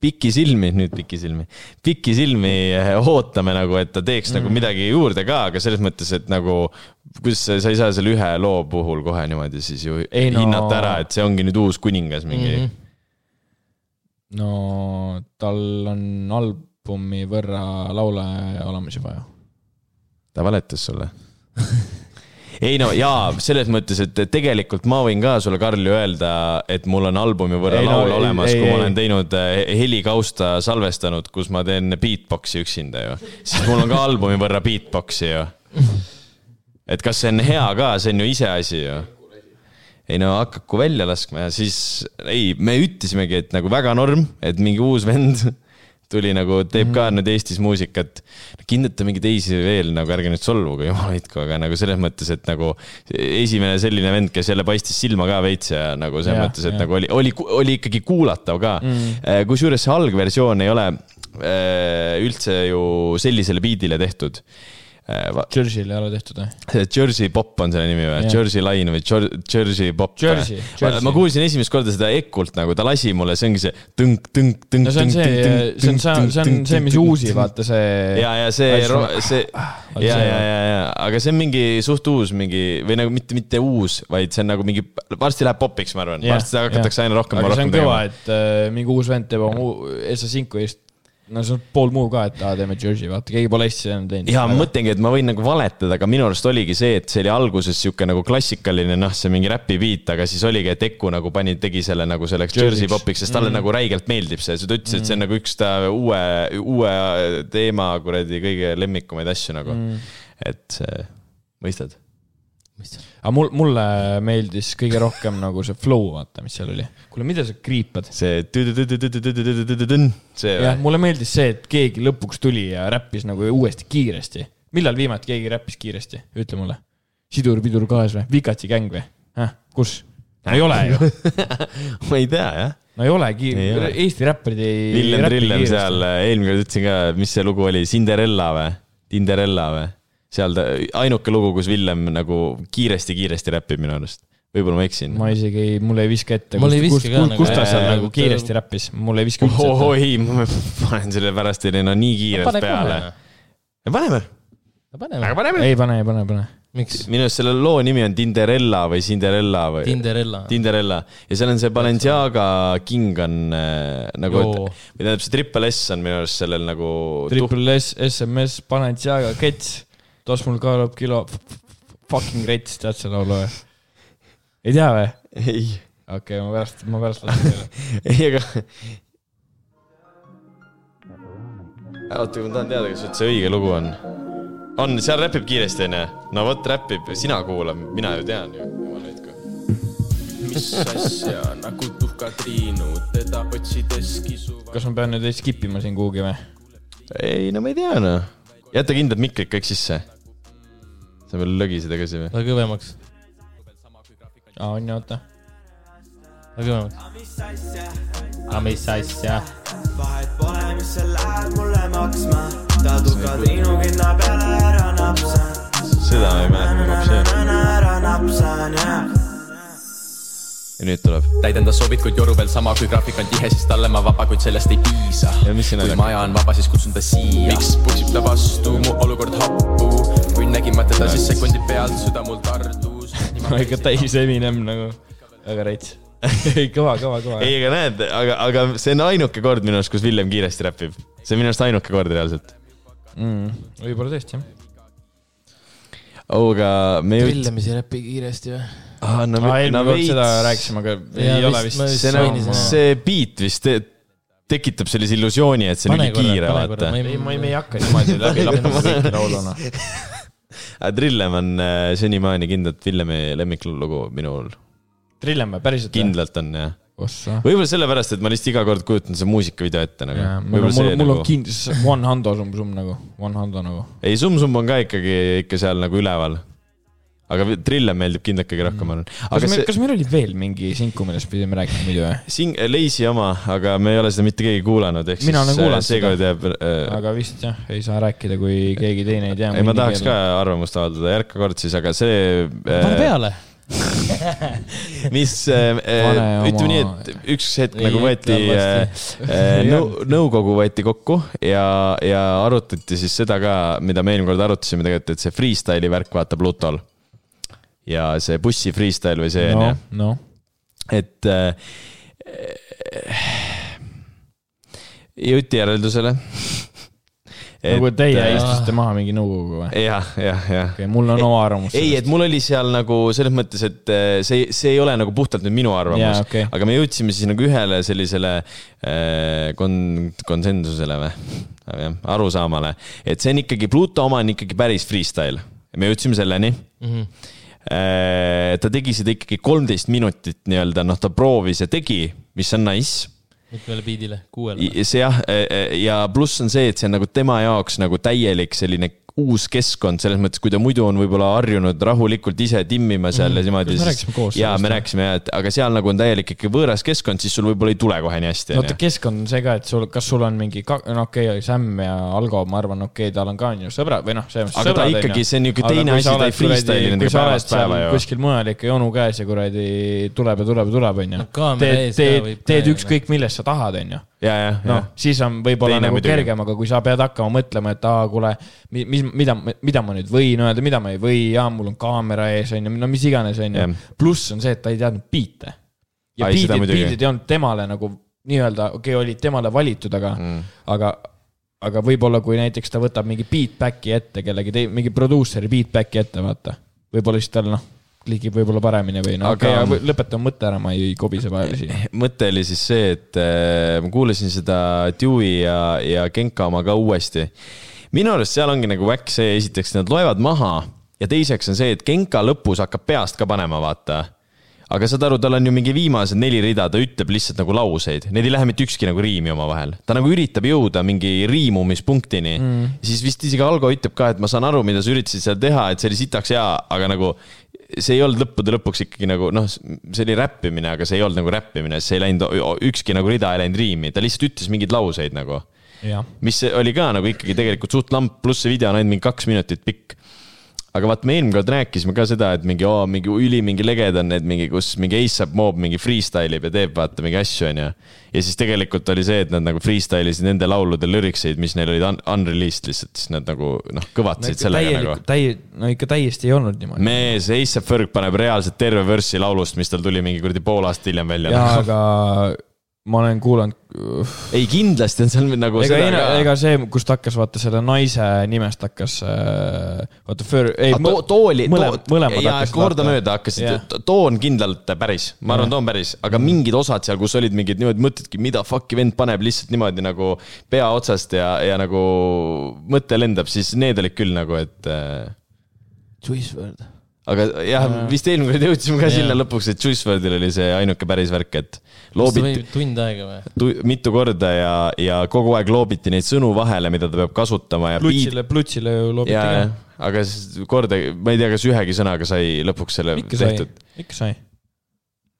pikisilmi, nüüd pikisilmi, pikisilmi eh, ootame nagu, et ta teeks nagu mm. nagu midagi juurde ka, aga selles mõttes, et nagu kuidas sa, sa ei saa selle ühe loo puhul kohe niimoodi siis ju ei, no... hinnata ära, et see ongi nüüd uus kuningas mingi mm. -hmm. no tal on albumi võrra laule olemas juba ju. ta valetas sulle ei no jaa, selles mõttes, et tegelikult ma võin ka sulle, Karl, ju öelda, et mul on albumi võrra ei, laul no, olemas, kui ei, ma olen teinud eh, helikausta salvestanud, kus ma teen beatbox'i üksinda ju. siis mul on ka albumi võrra beatbox'i ju. et kas see on hea ka, see on ju iseasi ju ei no hakaku välja laskma ja siis, ei, me ütlesimegi, et nagu väga norm, et mingi uus vend tuli nagu, teeb ka mm. nüüd Eestis muusikat. kindlata mingi teisi veel nagu, ärge nüüd solvuge, jumal hoidku, aga nagu selles mõttes, et nagu esimene selline vend, kes jälle paistis silma ka veits ja nagu selles ja, mõttes, et ja. nagu oli, oli, oli ikkagi kuulatav ka mm.. Kusjuures see algversioon ei ole äh, üldse ju sellisele beat'ile tehtud Jersey'l ei ole tehtud või? Jersey Pop on selle nimi või? Jersey Line või Jersey Pop? Ma kuulsin esimest korda seda Ekult nagu, ta lasi mulle, see ongi see tõnk, tõnk, tõnk. no see on see, see on, see on see, mis uusi, vaata see. ja, ja see, see, ja, ja, ja, ja, aga see on mingi suht uus mingi või nagu mitte, mitte uus, vaid see on nagu mingi, varsti läheb popiks, ma arvan, varsti hakatakse aina rohkem. aga see on kõva, et äh, mingi uus vend teeb oma Essa Cinco eest no see on pool muu ka, et aa, teeme Jersey, vaata, keegi pole Eestis enam teinud. ja ma mõtlengi, et ma võin nagu valetada, aga minu arust oligi see, et see oli alguses sihuke nagu klassikaline, noh, see mingi räpi beat, aga siis oligi, et Eku nagu pani, tegi selle nagu selleks Jersey popiks, sest talle mm. nagu räigelt meeldib see, ta ütles, et see on mm. nagu üks ta uue, uue teema kuradi kõige lemmikumaid asju nagu mm.. et mõistad aga mul, mulle meeldis kõige rohkem nagu see flow, vaata, mis seal oli. kuule, mida sa kriipad? see. jah, mulle meeldis see, et keegi lõpuks tuli ja räppis nagu uuesti kiiresti. millal viimati keegi räppis kiiresti, ütle mulle. sidur-pidur kaes või, Vikatsi gäng või? kus? no ei ole ju ma ei tea, jah no ei olegi, Eesti räpparid ei. Villem Trillem seal, eelmine kord ütlesin ka, mis see lugu oli, Cinderella või? Tinderella või? Seal ta, ainuke lugu, kus Villem nagu kiiresti-kiiresti räppib minu arust võib-olla ma eksin. ma isegi, mul ei viska ette. mul ei viska ka nagu. kus ta seal nagu kiiresti räppis, mul ei viska üldse ette. oi, ma panen selle pärast teile no nii kiirelt peale. paneme. aga paneme. ei pane, ei pane, pane. miks? minu arust selle loo nimi on Tinderella või Cinderella või? Tinderella. Tinderella ja seal on see Balenciaga king on äh, nagu, või tähendab, see Triple S on minu arust sellel nagu. Triple S, SMS, Balenciaga, Kets tos mul kaalub kilo fucking rets, tead seda laulu või? ei tea või? ei. okei okay,, ma pärast, ma pärast lasen teile. ei, aga. oota, ma tahan teada, kas see õige lugu on. on, seal räpib kiiresti, onju? no vot, räpib, sina kuula, mina ju tean ju, jumal hoidku mis asja nagu tuhka triinu, teda otsides kisuva. kas ma pean nüüd skip ima siin kuhugi või? ei, no ma ei tea noh. Jäta kindlad mikrid kõik sisse sa veel lõgised ega see või? või kõvemaks. aa, on ju, oota. või kõvemaks. aga mis asja? vahet pole, mis sa lähed mulle maksma, ta tukad liinukinna peale ära napsan. seda ma ei mäleta, ära napsan, jah ja nüüd tuleb. täidan ta soovid, kuid joru veel sama, kui graafik on tihe, siis talle ma vaba, kuid sellest ei piisa. kui maja on vaba, siis kutsun ta siia. miks puksib ta vastu, mu olukord happu, kui nägin ma teda, siis sekundi pealt süda mul tardus. no ikka täis Eminem nagu, väga rets kõva, kõva, kõva. ei, aga näed, aga, aga see on ainuke kord minu arust, kus Villem kiiresti räpib. see on minu arust ainuke kord reaalselt mm,. võib-olla tõesti, jah. aga me. Villemis ei räpi kiiresti või? Ah,. no, ah, eelmine kord seda rääkisime, aga ei ja, ole vist. see nagu, see beat vist te, tekitab sellise illusiooni, et see on nii kiire, vaata. ei, ma ei, me ei hakka niimoodi läbi lappama kõiki lauluna. Trillem on äh, senimaani kindlalt Villemi lemmiklugu minul. Trillem või, päriselt? kindlalt on, jah võib-olla sellepärast, et ma lihtsalt iga kord kujutan seda muusikavideo ette nagu. mul, mul, mul nagu... on kindlasti One Hando Sum Sum nagu, One Hando nagu. ei, Sum Sum on ka ikkagi ikka seal nagu üleval aga Trillem meeldib kindlasti kõige rohkem, ma arvan. kas, see... kas meil oli veel mingi sinku, millest pidime rääkima muidu või? Sing-, Lazy oma, aga me ei ole seda mitte keegi kuulanud, ehk mina siis äh, seekord jääb äh.... aga vist jah, ei saa rääkida, kui keegi teine ei tea. ei, ma tahaks ka arvamust avaldada, järka kord siis, aga see äh.... pane peale mis äh, äh ütleme nii, et üks hetk nagu võeti äh, äh nõu, nõukogu võeti kokku ja, ja arutati siis seda ka, mida me eelmine kord arutasime tegelikult, et see freestyle'i värk vaata Plutol ja see bussi freestyle või see on no, ju no.. et äh, jõuti järeldusele nagu teie äh, istusite maha mingi nõukoguga või? jah, jah, jah. okei okay,, mul on oma arvamus. ei, et mul oli seal nagu selles mõttes, et äh, see, see ei ole nagu puhtalt nüüd minu arvamus yeah,, okay. aga me jõudsime siis nagu ühele sellisele äh, kon-, konsensusele või? jah, arusaamale, et see on ikkagi, Pluto oma on ikkagi päris freestyle. me jõudsime selleni mm. -hmm ta tegi seda ikkagi kolmteist minutit nii-öelda, noh, ta proovis ja tegi, mis on nice mitmele biidile, kuuele? see jah, e, e, ja pluss on see, et see on nagu tema jaoks nagu täielik selline uus keskkond selles mõttes, kui ta muidu on võib-olla harjunud rahulikult ise timmima seal mm. ja niimoodi. me rääkisime koos. jaa, me rääkisime ja, et aga seal nagu on täielik ikka võõras keskkond, siis sul võib-olla ei tule kohe nii hästi. oota, keskkond on see ka, et sul, kas sul on mingi, no okei okay,, Sam ja Algo, ma arvan, okei okay,, tal on ka on ju sõbrad või noh, selles mõttes. aga ta ikkagi, see on niisugune teine asi, ta ei freestyle'i nendega päevast päeva ju. kuskil mujal ikka jonu käes ja kuradi tuleb ja tuleb ja tuleb, on ju. teed, teed, teed ükskõik millest sa tahad, on ju noh, siis on võib-olla nagu kergem, aga kui sa pead hakkama mõtlema, et aa, kuule, mis, mida, mida ma nüüd võin öelda, mida ma ei või, jaa, mul on kaamera ees, on ju, no mis iganes, on ju. pluss on see, et ta ei teadnud biite. ja Ai, biitid, biitid ei olnud temale nagu nii-öelda, okei okay,, olid temale valitud, aga mm., aga aga võib-olla kui näiteks ta võtab mingi beatback'i ette kellegi mingi produuseri beatback'i ette, vaata. võib-olla siis tal noh klikib võib-olla paremini või no aga okay, lõpetan mõtte ära, ma ei kobise vahele siin. mõte oli siis see, et äh, ma kuulasin seda Dewey ja, ja Genka oma ka uuesti. Minu arust seal ongi nagu väkk see, esiteks nad loevad maha ja teiseks on see, et Genka lõpus hakkab peast ka panema, vaata. Aga saad aru, tal on ju mingi viimased neli rida, ta ütleb lihtsalt nagu lauseid, need ei lähe mitte ükski nagu riimi omavahel. ta nagu üritab jõuda mingi riimumispunktini. Mm.. siis vist isegi Algo ütleb ka, et ma saan aru, mida sa üritasid seal teha, et see oli sitaks hea, aga nagu see ei olnud lõppude lõpuks ikkagi nagu noh, see oli räppimine, aga see ei olnud nagu räppimine, see ei läinud, ükski nagu rida ei läinud riimi, ta lihtsalt ütles mingeid lauseid nagu. Mis oli ka nagu ikkagi tegelikult suht lamp, pluss see video on ainult mingi kaks minutit pikk aga vaat me eelmine kord rääkisime ka seda, et mingi, oo, mingi üli, mingi leged on need mingi, kus mingi ASAP Mob mingi freestyle ib ja teeb vaata mingi asju, onju. ja siis tegelikult oli see, et nad nagu freestyle isid nende laulude lürikseid, mis neil olid un unreleased lihtsalt, siis nad nagu noh, kõvatasid no, sellega nagu. täi-, no ikka täiesti ei olnud niimoodi. mees, ASAP Ferg paneb reaalselt terve võrssi laulust, mis tal tuli mingi kuradi pool aastat hiljem välja. jaa, aga ma olen kuulanud. ei, kindlasti on seal nagu ega, seda ka. ega see, kust hakkas, vaata selle naise nimest hakkas äh,, vaata Fur-, ei to,. too oli, mõlemad hakkasid. kordamööda hakkasid too on kindlalt päris, ma arvan, too on päris, aga mm. mingid osad seal, kus olid mingid niimoodi mõtledki, mida fuck'i vend paneb lihtsalt niimoodi nagu pea otsast ja, ja nagu mõte lendab, siis need olid küll nagu, et äh.... Juice WRLD aga jah, vist eelmine kord jõudsime ka sinna lõpuks, et Juice WRLDil oli see ainuke päris värk, et loobiti. tund aega või? mitu korda ja, ja kogu aeg loobiti neid sõnu vahele, mida ta peab kasutama ja. Plutsile, Plutsile ju loobiti ka. aga korda, ma ei tea, kas ühegi sõnaga sai lõpuks selle ikka tehtud. ikka sai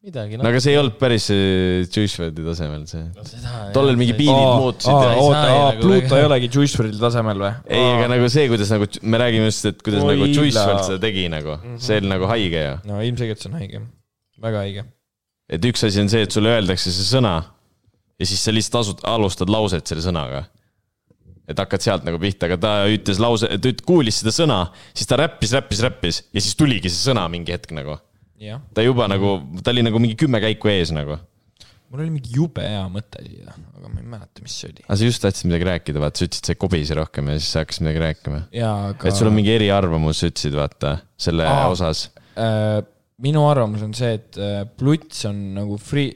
midagi no.. no aga see ei olnud päris Juice WRLDi tasemel see no,. tollel mingi biidid muutusid. oota, nagu Pluto ei olegi Juice WRLDi tasemel või? ei, aga nagu see, kuidas nagu me räägime just, et kuidas Oi nagu Juice WRLD seda tegi nagu mm, -hmm. see oli nagu haige ju. no ilmselgelt see on haige, väga haige. et üks asi on see, et sulle öeldakse see sõna ja siis sa lihtsalt asud, alustad lauset selle sõnaga et hakkad sealt nagu pihta, aga ta ütles lause, ta kuulis seda sõna, siis ta räppis, räppis, räppis ja siis tuligi see sõna mingi hetk nagu ta juba nagu, ta oli nagu mingi kümme käiku ees nagu. mul oli mingi jube hea mõte siia, aga ma ei mäleta, mis see oli. aga sa just tahtsid midagi rääkida, vaata, sa ütlesid, sa ei kobise rohkem ja siis sa hakkasid midagi rääkima. Aga... et sul on mingi eriarvamus, sa ütlesid, vaata, selle Aa, osas äh,. minu arvamus on see, et äh, Pluts on nagu free,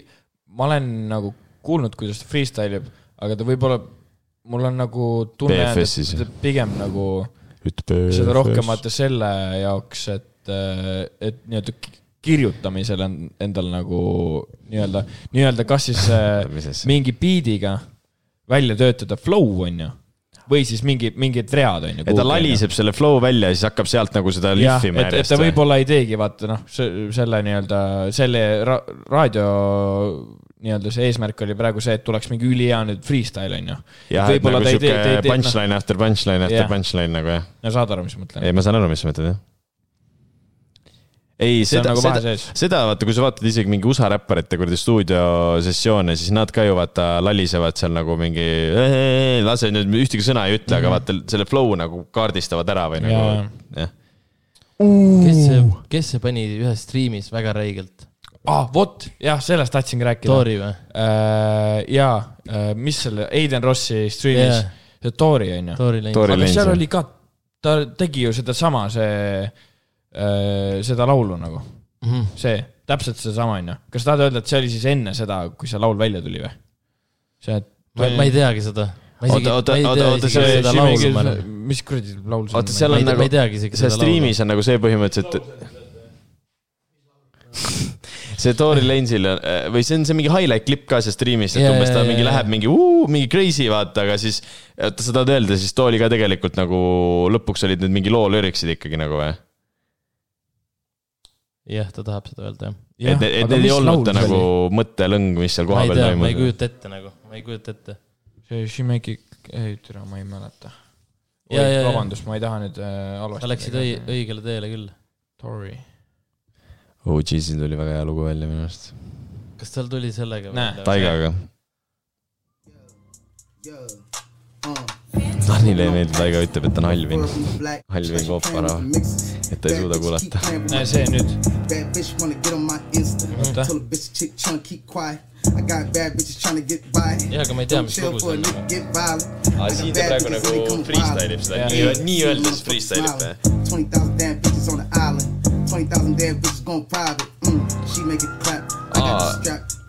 ma olen nagu kuulnud, kuidas ta freestyle ib, aga ta võib-olla, mul on nagu tunne, et pigem nagu seda rohkem vaata selle jaoks, et, äh, et nii-öelda kirjutamisel on endal nagu nii-öelda, nii-öelda kas siis äh, mingi beat'iga välja töötada flow, on ju või siis mingi, mingid read on ju. et ta laliseb selle flow välja ja siis hakkab sealt nagu seda lihvima järjest. et ta võib-olla ei teegi, vaata noh, selle nii-öelda, selle ra raadio nii-öelda see eesmärk oli praegu see, et tuleks mingi ülihea nüüd freestyle on ju. jah, et nagu sihuke punchline no. after punchline after yeah. punchline nagu jah. no saad aru, mis ma mõtlen? ei, ma saan aru, mis sa mõtled jah ei, seda, nagu seda, seda vaata, kui sa vaatad isegi mingi USA räpparite kuradi stuudiosessioone, siis nad ka ju vaata lalisevad seal nagu mingi, lase nüüd ühtegi sõna ei ütle mm, -hmm. aga mhm. vaata selle flow nagu kaardistavad ära või nagu, jah. kes see, kes see pani ühes striimis väga räigelt? ah, vot, jah, sellest tahtsingi rääkida. Tori või äh,? jaa äh,, mis selle, Aiden Rossi striimis yeah see Tori on ju. aga seal oli ka, ta tegi ju sedasama, see äh,, seda laulu nagu mm, -hmm. see, täpselt seesama on ju. kas tahad öelda, et see oli siis enne seda, kui see laul välja tuli või? see, et ma, ei teagi seda oota, oota, oota, oota, see, mis kuradi laul see on? oota, seal on nagu, seal striimis on nagu see põhimõtteliselt, et see Tory Lance'il on, või see on see mingi highlight klipp ka seal striimis, et yeah, umbes ta mingi yeah, läheb mingi uu, mingi crazy vaata, aga siis, oota sa tahad öelda, siis too oli ka tegelikult nagu lõpuks olid need mingi loo lüriksid ikkagi nagu või? Jah, ta tahab seda öelda jah. et, et need ei olnud ta nagu mõttelõng, mis seal kohapeal toimus? ma ei kujuta ette nagu, ma ei kujuta ette see Shimeki, ei tere, ma ei mäleta. vabandust, ma ei taha nüüd äh, halvasti. sa läksid õi-, õigele teele küll. Tori. OG-sil tuli väga hea lugu välja minu arust. kas tal tuli sellega? Taigaga. Tanile ei meeldi, Taiga ütleb, et ta on Halvin. Halvin Koopara, et ta ei suuda kuulata. näe see nüüd. oota. I got bad bitches trying to get by. jah, aga ma ei tea, mis lugu see on. aa, siin ta praegu nagu freestyle ib seda, nii, nii-öeldes freestyle ib või?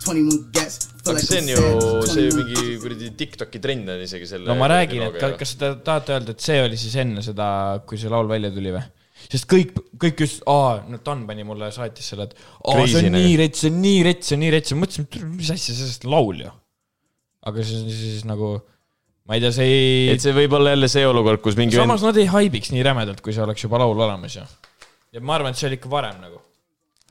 Twenty on aga see on ju, see mingi kuradi Tiktoki trend on isegi selle. no ma räägin, et kas te tahate öelda, et see oli siis enne seda, kui see laul välja tuli või? sest kõik, kõik just, aa, no Dan pani mulle, saatis selle, et aa, see on nii rets, see on nii rets, see on nii rets, ma mõtlesin, et mis asja, sellest on laul ju. aga siis, siis nagu, ma ei tea, see ei. et see võib olla jälle see olukord, kus mingi. samas vend... nad ei haibiks nii rämedalt, kui see oleks juba laul olemas ju. ja ma arvan, et see oli ikka varem nagu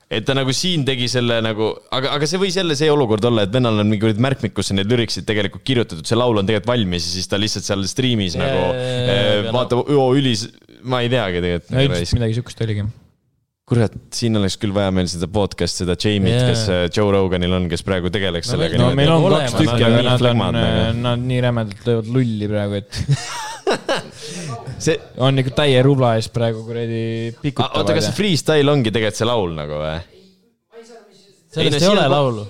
et ta nagu siin tegi selle nagu, aga, aga see võis jälle see olukord olla, et vennal on mingi märkmik, kus need lüriksid tegelikult kirjutatud, see laul on tegelikult valmis ja siis ta lihtsalt seal striimis yeah, nagu yeah, vaatab no., ülis, ma ei teagi tegelikult. no ilmselt midagi siukest oligi. kurat, siin oleks küll vaja meil seda podcast, seda Jamie't yeah., kes äh, Joe Roganil on, kes praegu tegeleks no, sellega. no meil on kaks tükki, aga nad on, äh, nad nii rämedalt löövad lulli praegu, et see on ikka täie rubla ees praegu kuradi pikutavad. oota, kas see freestyle ongi tegelikult see laul nagu või? sellest ei ole laulu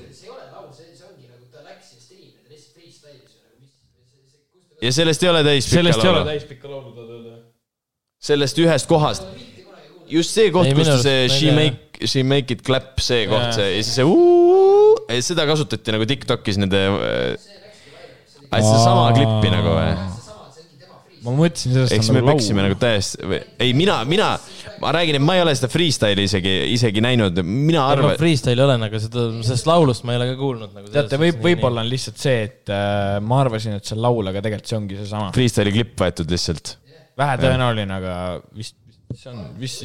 ja sellest ei ole täispikka laulu? sellest ei ole täispikka laulu, tahad öelda? sellest ühest kohast. just see koht, kus see she make, she make it clap, see koht, see ja siis see uu, seda kasutati nagu Tiktokis nende äh,, sedasama klippi nagu või? Ma mõtlesin sellest. eks me nagu peksime nagu täiesti, ei mina, mina, ma räägin, et ma ei ole seda freestyle'i isegi, isegi näinud, mina arvan. Freestyle'i olen, aga seda, sellest laulust ma ei ole ka kuulnud nagu. teate, võib, võib-olla on lihtsalt see, et äh, ma arvasin, et see on laul, aga tegelikult see ongi seesama. Freestyle'i klipp võetud lihtsalt vähetõenäoline, aga vist, see on, vist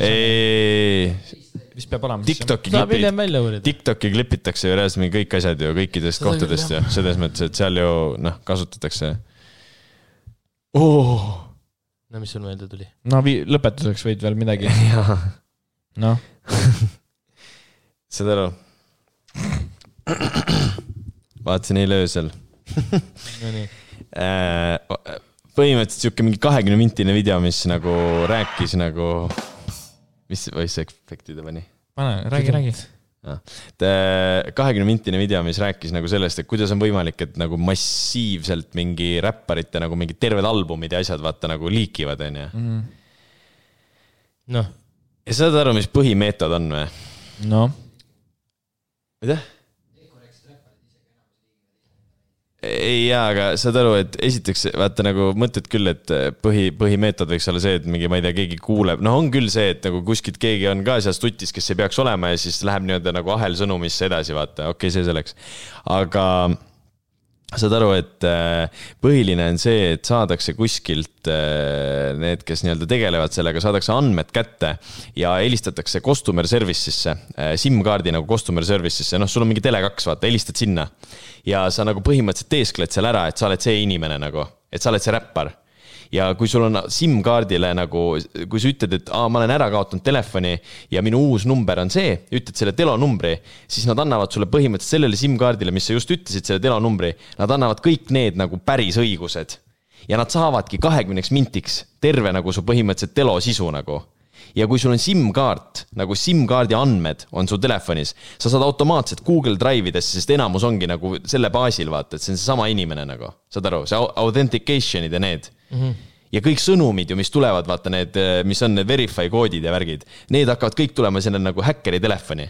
vist peab olema. Tiktoki klipid, Tiktoki klipitakse ju reaalselt kõik asjad ju kõikidest kohtadest ju, selles mõttes, et seal ju noh, kasutatakse oh.. no mis sul meelde tuli? no lõpetuseks võid veel midagi. noh saad aru? vaatasin eile öösel Nonii äh, põhimõtteliselt sihuke mingi kahekümne mintine video, mis nagu rääkis nagu, mis voice efekti ta pani? pane, räägi, räägi. Kahekümne mintine video, mis rääkis nagu sellest, et kuidas on võimalik, et nagu massiivselt mingi räpparite nagu mingid terved albumid ja asjad vaata nagu liikivad, onju. Mhm. noh. ja saad aru, mis põhimeetod on või? noh. aitäh ei jaa, aga saad aru, et esiteks vaata nagu mõtled küll, et põhi, põhimeetod võiks olla see, et mingi, ma ei tea, keegi kuuleb, noh, on küll see, et nagu kuskilt keegi on ka seal tutis, kes ei peaks olema ja siis läheb nii-öelda nagu ahelsõnumisse edasi, vaata, okei okay,, see selleks. aga saad aru, et äh, põhiline on see, et saadakse kuskilt äh, need, kes nii-öelda tegelevad sellega, saadakse andmed kätte ja helistatakse customer service'isse, SIM-kaardi nagu customer service'isse, noh, sul on mingi Tele2, vaata, helistad sinna. Ja sa nagu põhimõtteliselt teeskled seal ära, et sa oled see inimene nagu, et sa oled see räppar ja kui sul on SIM-kaardile nagu, kui sa ütled, et aa, ma olen ära kaotanud telefoni ja minu uus number on see, ütled selle telonumbri, siis nad annavad sulle põhimõtteliselt sellele SIM-kaardile, mis sa just ütlesid, selle telonumbri, nad annavad kõik need nagu päris õigused. ja nad saavadki kahekümneks mintiks terve nagu su põhimõtteliselt telo sisu nagu ja kui sul on SIM-kaart, nagu SIM-kaardi andmed on su telefonis, sa saad automaatselt Google Drive idesse, sest enamus ongi nagu selle baasil, vaata, et see on seesama inimene nagu, saad aru, see authentication'id ja need mm. -hmm ja kõik sõnumid ju, mis tulevad, vaata need, mis on need verify koodid ja värgid, need hakkavad kõik tulema sinna nagu häkkeri telefoni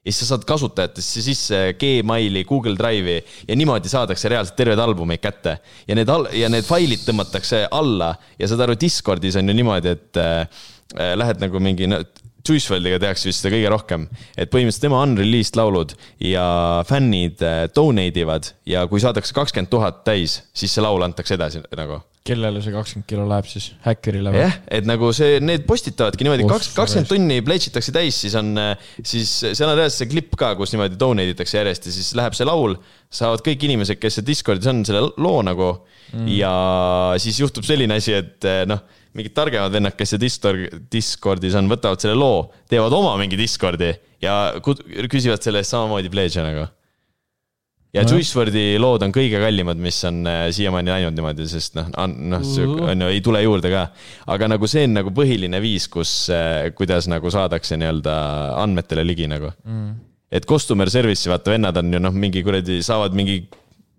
ja siis sa saad kasutajatesse sisse Gmaili, Google Drive'i ja niimoodi saadakse reaalselt terved albumeid kätte. ja need al-, ja need failid tõmmatakse alla ja saad aru, Discordis on ju niimoodi, et äh, lähed nagu mingi no, Juice WRLDiga tehakse vist seda kõige rohkem, et põhimõtteliselt tema unreleased laulud ja fännid äh, donate ivad ja kui saadakse kakskümmend tuhat täis, siis see laul antakse edasi nagu kellele see kakskümmend kilo läheb siis, häkkerile või? jah, et nagu see, need postitavadki niimoodi, kaks, kakskümmend tunni pledge itakse täis, siis on, siis seal on reaalselt see klipp ka, kus niimoodi donate itakse järjest ja siis läheb see laul. saavad kõik inimesed, kes Discordis on, selle loo nagu mm. ja siis juhtub selline asi, et noh, mingid targemad vennad, kes see Discord, Discordis on, võtavad selle loo, teevad oma mingi Discordi ja küsivad selle eest samamoodi pledge'e nagu ja no. Juice WRLDi lood on kõige kallimad, mis on äh, siiamaani läinud niimoodi, sest noh, noh, on ju, ei tule juurde ka. aga nagu see on nagu põhiline viis, kus äh,, kuidas nagu saadakse nii-öelda andmetele ligi nagu mm.. et customer service'i vaata vennad on ju noh, mingi kuradi, saavad mingi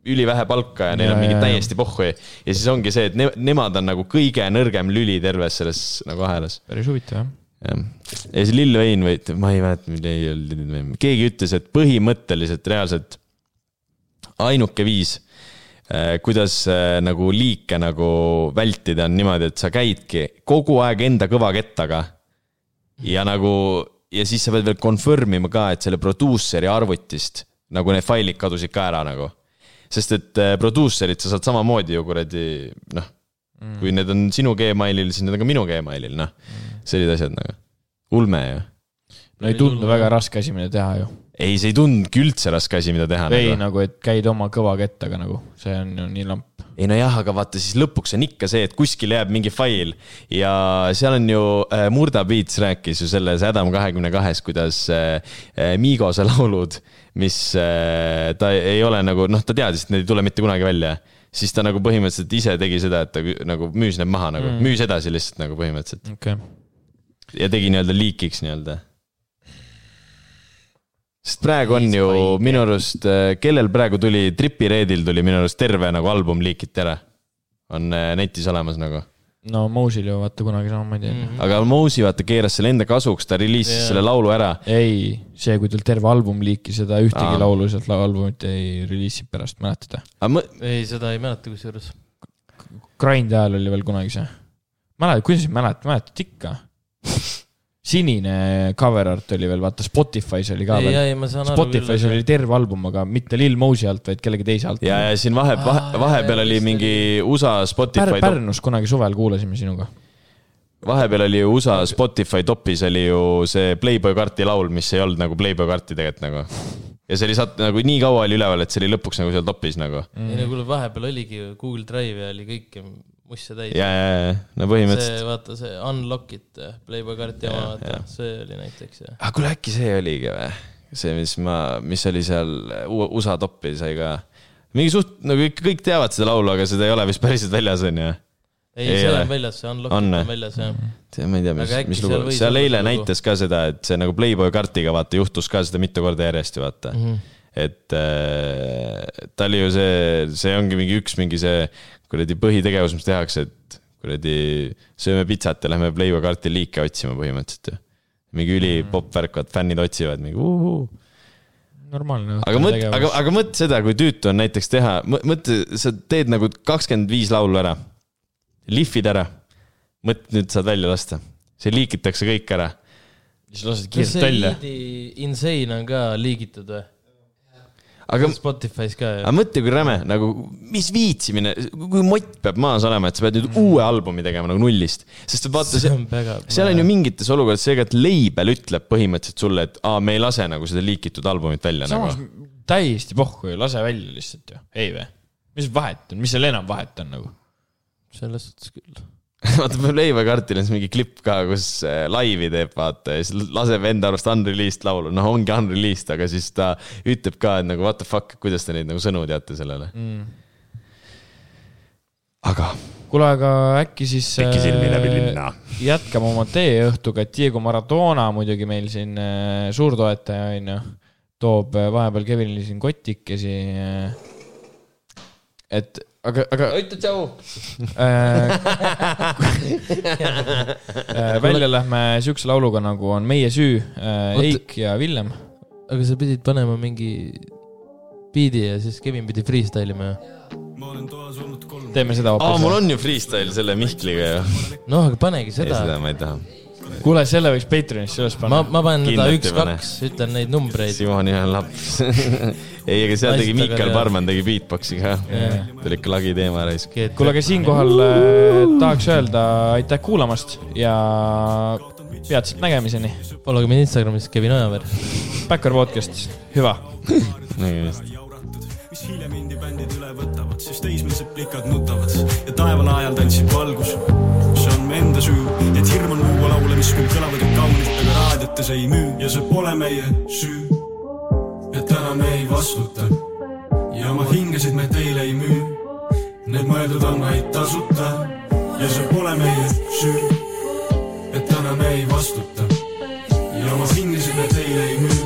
ülivähe palka ja neil ja, on mingi ja, täiesti pohhu ja siis ongi see, et ne, nemad on nagu kõige nõrgem lüli terves selles nagu ahelas. päris huvitav jah jah, ja see Lil Wayne või ma ei mäleta, keegi ütles, et põhimõtteliselt reaalselt ainuke viis, äh, kuidas äh, nagu liike nagu vältida, on niimoodi, et sa käidki kogu aeg enda kõva kettaga. ja nagu, ja siis sa pead veel confirm ima ka, et selle produuseri arvutist nagu need failid kadusid ka ära nagu. Sest et äh, produusserit sa saad samamoodi ju kuradi noh mm., kui need on sinu Gmailil, siis need on ka minu Gmailil, noh mm.. sellised asjad nagu, ulme ju. no ei tundu väga raske asi, mida teha ju ei, see ei tundnudki üldse raske asi, mida teha. ei nagu, nagu, et käid oma kõva kettaga nagu, see on ju nii lamp. ei nojah, aga vaata siis lõpuks on ikka see, et kuskil jääb mingi fail ja seal on ju äh,, Murda Beats rääkis ju selles Adam kahekümne kahes, kuidas äh, äh Migose laulud, mis äh, ta ei ole nagu noh, ta teadis, et need ei tule mitte kunagi välja siis ta nagu põhimõtteliselt ise tegi seda, et ta nagu müüs need maha nagu mm., müüs edasi lihtsalt nagu põhimõtteliselt okay.. ja tegi nii-öelda liikiks nii-öelda sest praegu on ju minu arust, äh, kellel praegu tuli, Tripi Redil tuli minu arust terve nagu album liikiti ära. on äh, netis olemas nagu. No Mosil ju vaata kunagi samamoodi mm. -hmm. aga Mosi vaata keeras selle enda kasuks, ta reliisis yeah. selle laulu ära. ei, see, kui tal terve album liikis, seda ühtegi Aa. laulu sealt albumit ei reliisi pärast, mäletad? Ma... ei, seda ei mäleta kusjuures. Grind'i ajal oli veel kunagi see. mäletad, kuidas ei mäleta, mäletad ikka sinine cover art oli veel, vaata Spotify's oli ka ei, veel. Spotify's oli terve album, aga mitte Lil Mosey alt, vaid kellegi teise alt. ja, ja siin vahe, vahe, vahepeal oli mingi USA Spotify Pär,. Pärnus kunagi suvel kuulasime sinuga. vahepeal oli ju USA Spotify topis oli ju see Playboy Karti laul, mis ei olnud nagu Playboy Karti tegelikult nagu. ja see oli sat-, nagu nii kaua oli üleval, et see oli lõpuks nagu seal topis nagu mm.. ei no kuule, vahepeal oligi ju Google Drive ja oli kõik musse täis. ja, ja, ja, no põhimõtteliselt. see, vaata see Unlock it, Playboy kaart ja vaata, see oli näiteks ja. aga kuule, äkki see oligi või? see, mis ma, mis oli seal USA toppi sai ka. mingi suht, nagu ikka kõik teavad seda laulu, aga seda ei ole vist päriselt väljas, on ju ei, ei, see on väljas, see Unlock on, on väljas, jah. ma ei tea, mis, mis lugu, seal eile näitas ka seda, et see nagu Playboy kaartiga vaata juhtus ka seda mitu korda järjest ju vaata mm. -hmm et äh, ta oli ju see, see ongi mingi üks mingi see kuradi põhitegevus, mis tehakse, et kuradi sööme pitsat ja lähme Playboy kaarti liike otsima põhimõtteliselt ju. mingi ülipopp mm. värk, vaat fännid otsivad mingi uhuu. normaalne. aga mõtle, aga, aga mõtle seda, kui tüütu on näiteks teha, mõtle, sa teed nagu kakskümmend viis laulu ära. lihvid ära. mõtle, nüüd saad välja lasta. see liigitakse kõik ära. siis lased kiirelt välja. Insane on ka liigitud või? Aga. Spotify's ka. aga mõtle, kui räme, nagu mis viitsimine, kui mott peab maas olema, et sa pead nüüd mm. uue albumi tegema nagu nullist. sest vaata, seal on ju mingites olukordades see ka, et label ütleb põhimõtteliselt sulle, et aa, me ei lase nagu seda liikitud albumit välja. samas nagu. täiesti pohhu ju, lase välja lihtsalt ju, ei või? mis vahet on, mis seal enam vahet on nagu? selles suhtes küll vaata, Playboy kartil on siis mingi klipp ka, kus äh, laivi teeb, vaata, ja siis laseb enda arust unreleased laulu, noh, ongi unreleased, aga siis ta ütleb ka, et nagu what the fuck, kuidas te neid nagu sõnu teate sellele mm.. aga. kuule, aga äkki siis pikisilmi läbi linna. jätkame oma teeõhtuga, et Diego Maradona muidugi meil siin suurtoetaja on ju, toob vahepeal Kevinile siin kotikesi. et aga, aga. Aitäh, tšau välja lähme siukse lauluga, nagu on Meie süü äh,, Eik ja Villem. aga sa pidid panema mingi biidi ja siis Kevin pidi freestyle ima ju? teeme seda hoopis. aa, mul on ju freestyle selle Mihkliga ju. noh, aga panegi seda. ei, seda ma ei taha. Kuule, selle võiks Patreonisse üles panna. ma, ma panen seda üks-kaks, ütlen neid numbreid. Simoni on laps ei, aga seal tegi Miikal Parman tegi beatbox'i ka yeah.. tuli ikka lagi teema raisk. kuule, aga siinkohal äh, tahaks öelda aitäh kuulamast ja peatselt nägemiseni. Followge mind Instagramis, Kevin Ojaveer. Backyard podcast, hüva nägemist mis hiljem indibändid üle võtavad, siis teismelised plikad nutavad ja taevale ajal tantsib valgus. Enda süü, et hirm on luua laule, mis küll kõlavad ju kaunilt, aga raadiotes ei müü. Ja see pole meie süü. Et täna me ei vastuta. Ja oma hingesid me teile ei müü. Need mõeldud on vaid tasuta. Ja see pole meie süü. et täna me ei vastuta. Ja oma hingesid me teile ei müü.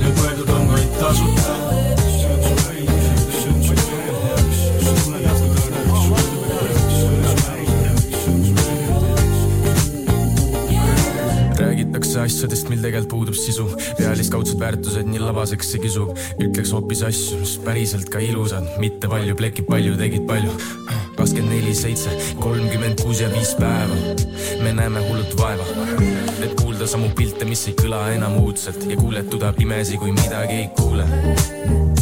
Need mõeldud on vaid tasuta räägitakse asjadest, mil tegelikult puudub sisu. pealiskaudsed väärtused nii labaseks see kisub. ütleks hoopis asju, mis päriselt ka ilusad, mitte palju, plekib palju, tegid palju. kakskümmend neli, seitse, kolmkümmend kuus ja viis päeva. me näeme hullut vaeva, et kuulda samu pilte, mis ei kõla enam uudselt ja kuuletuda pimesi, kui midagi ei kuule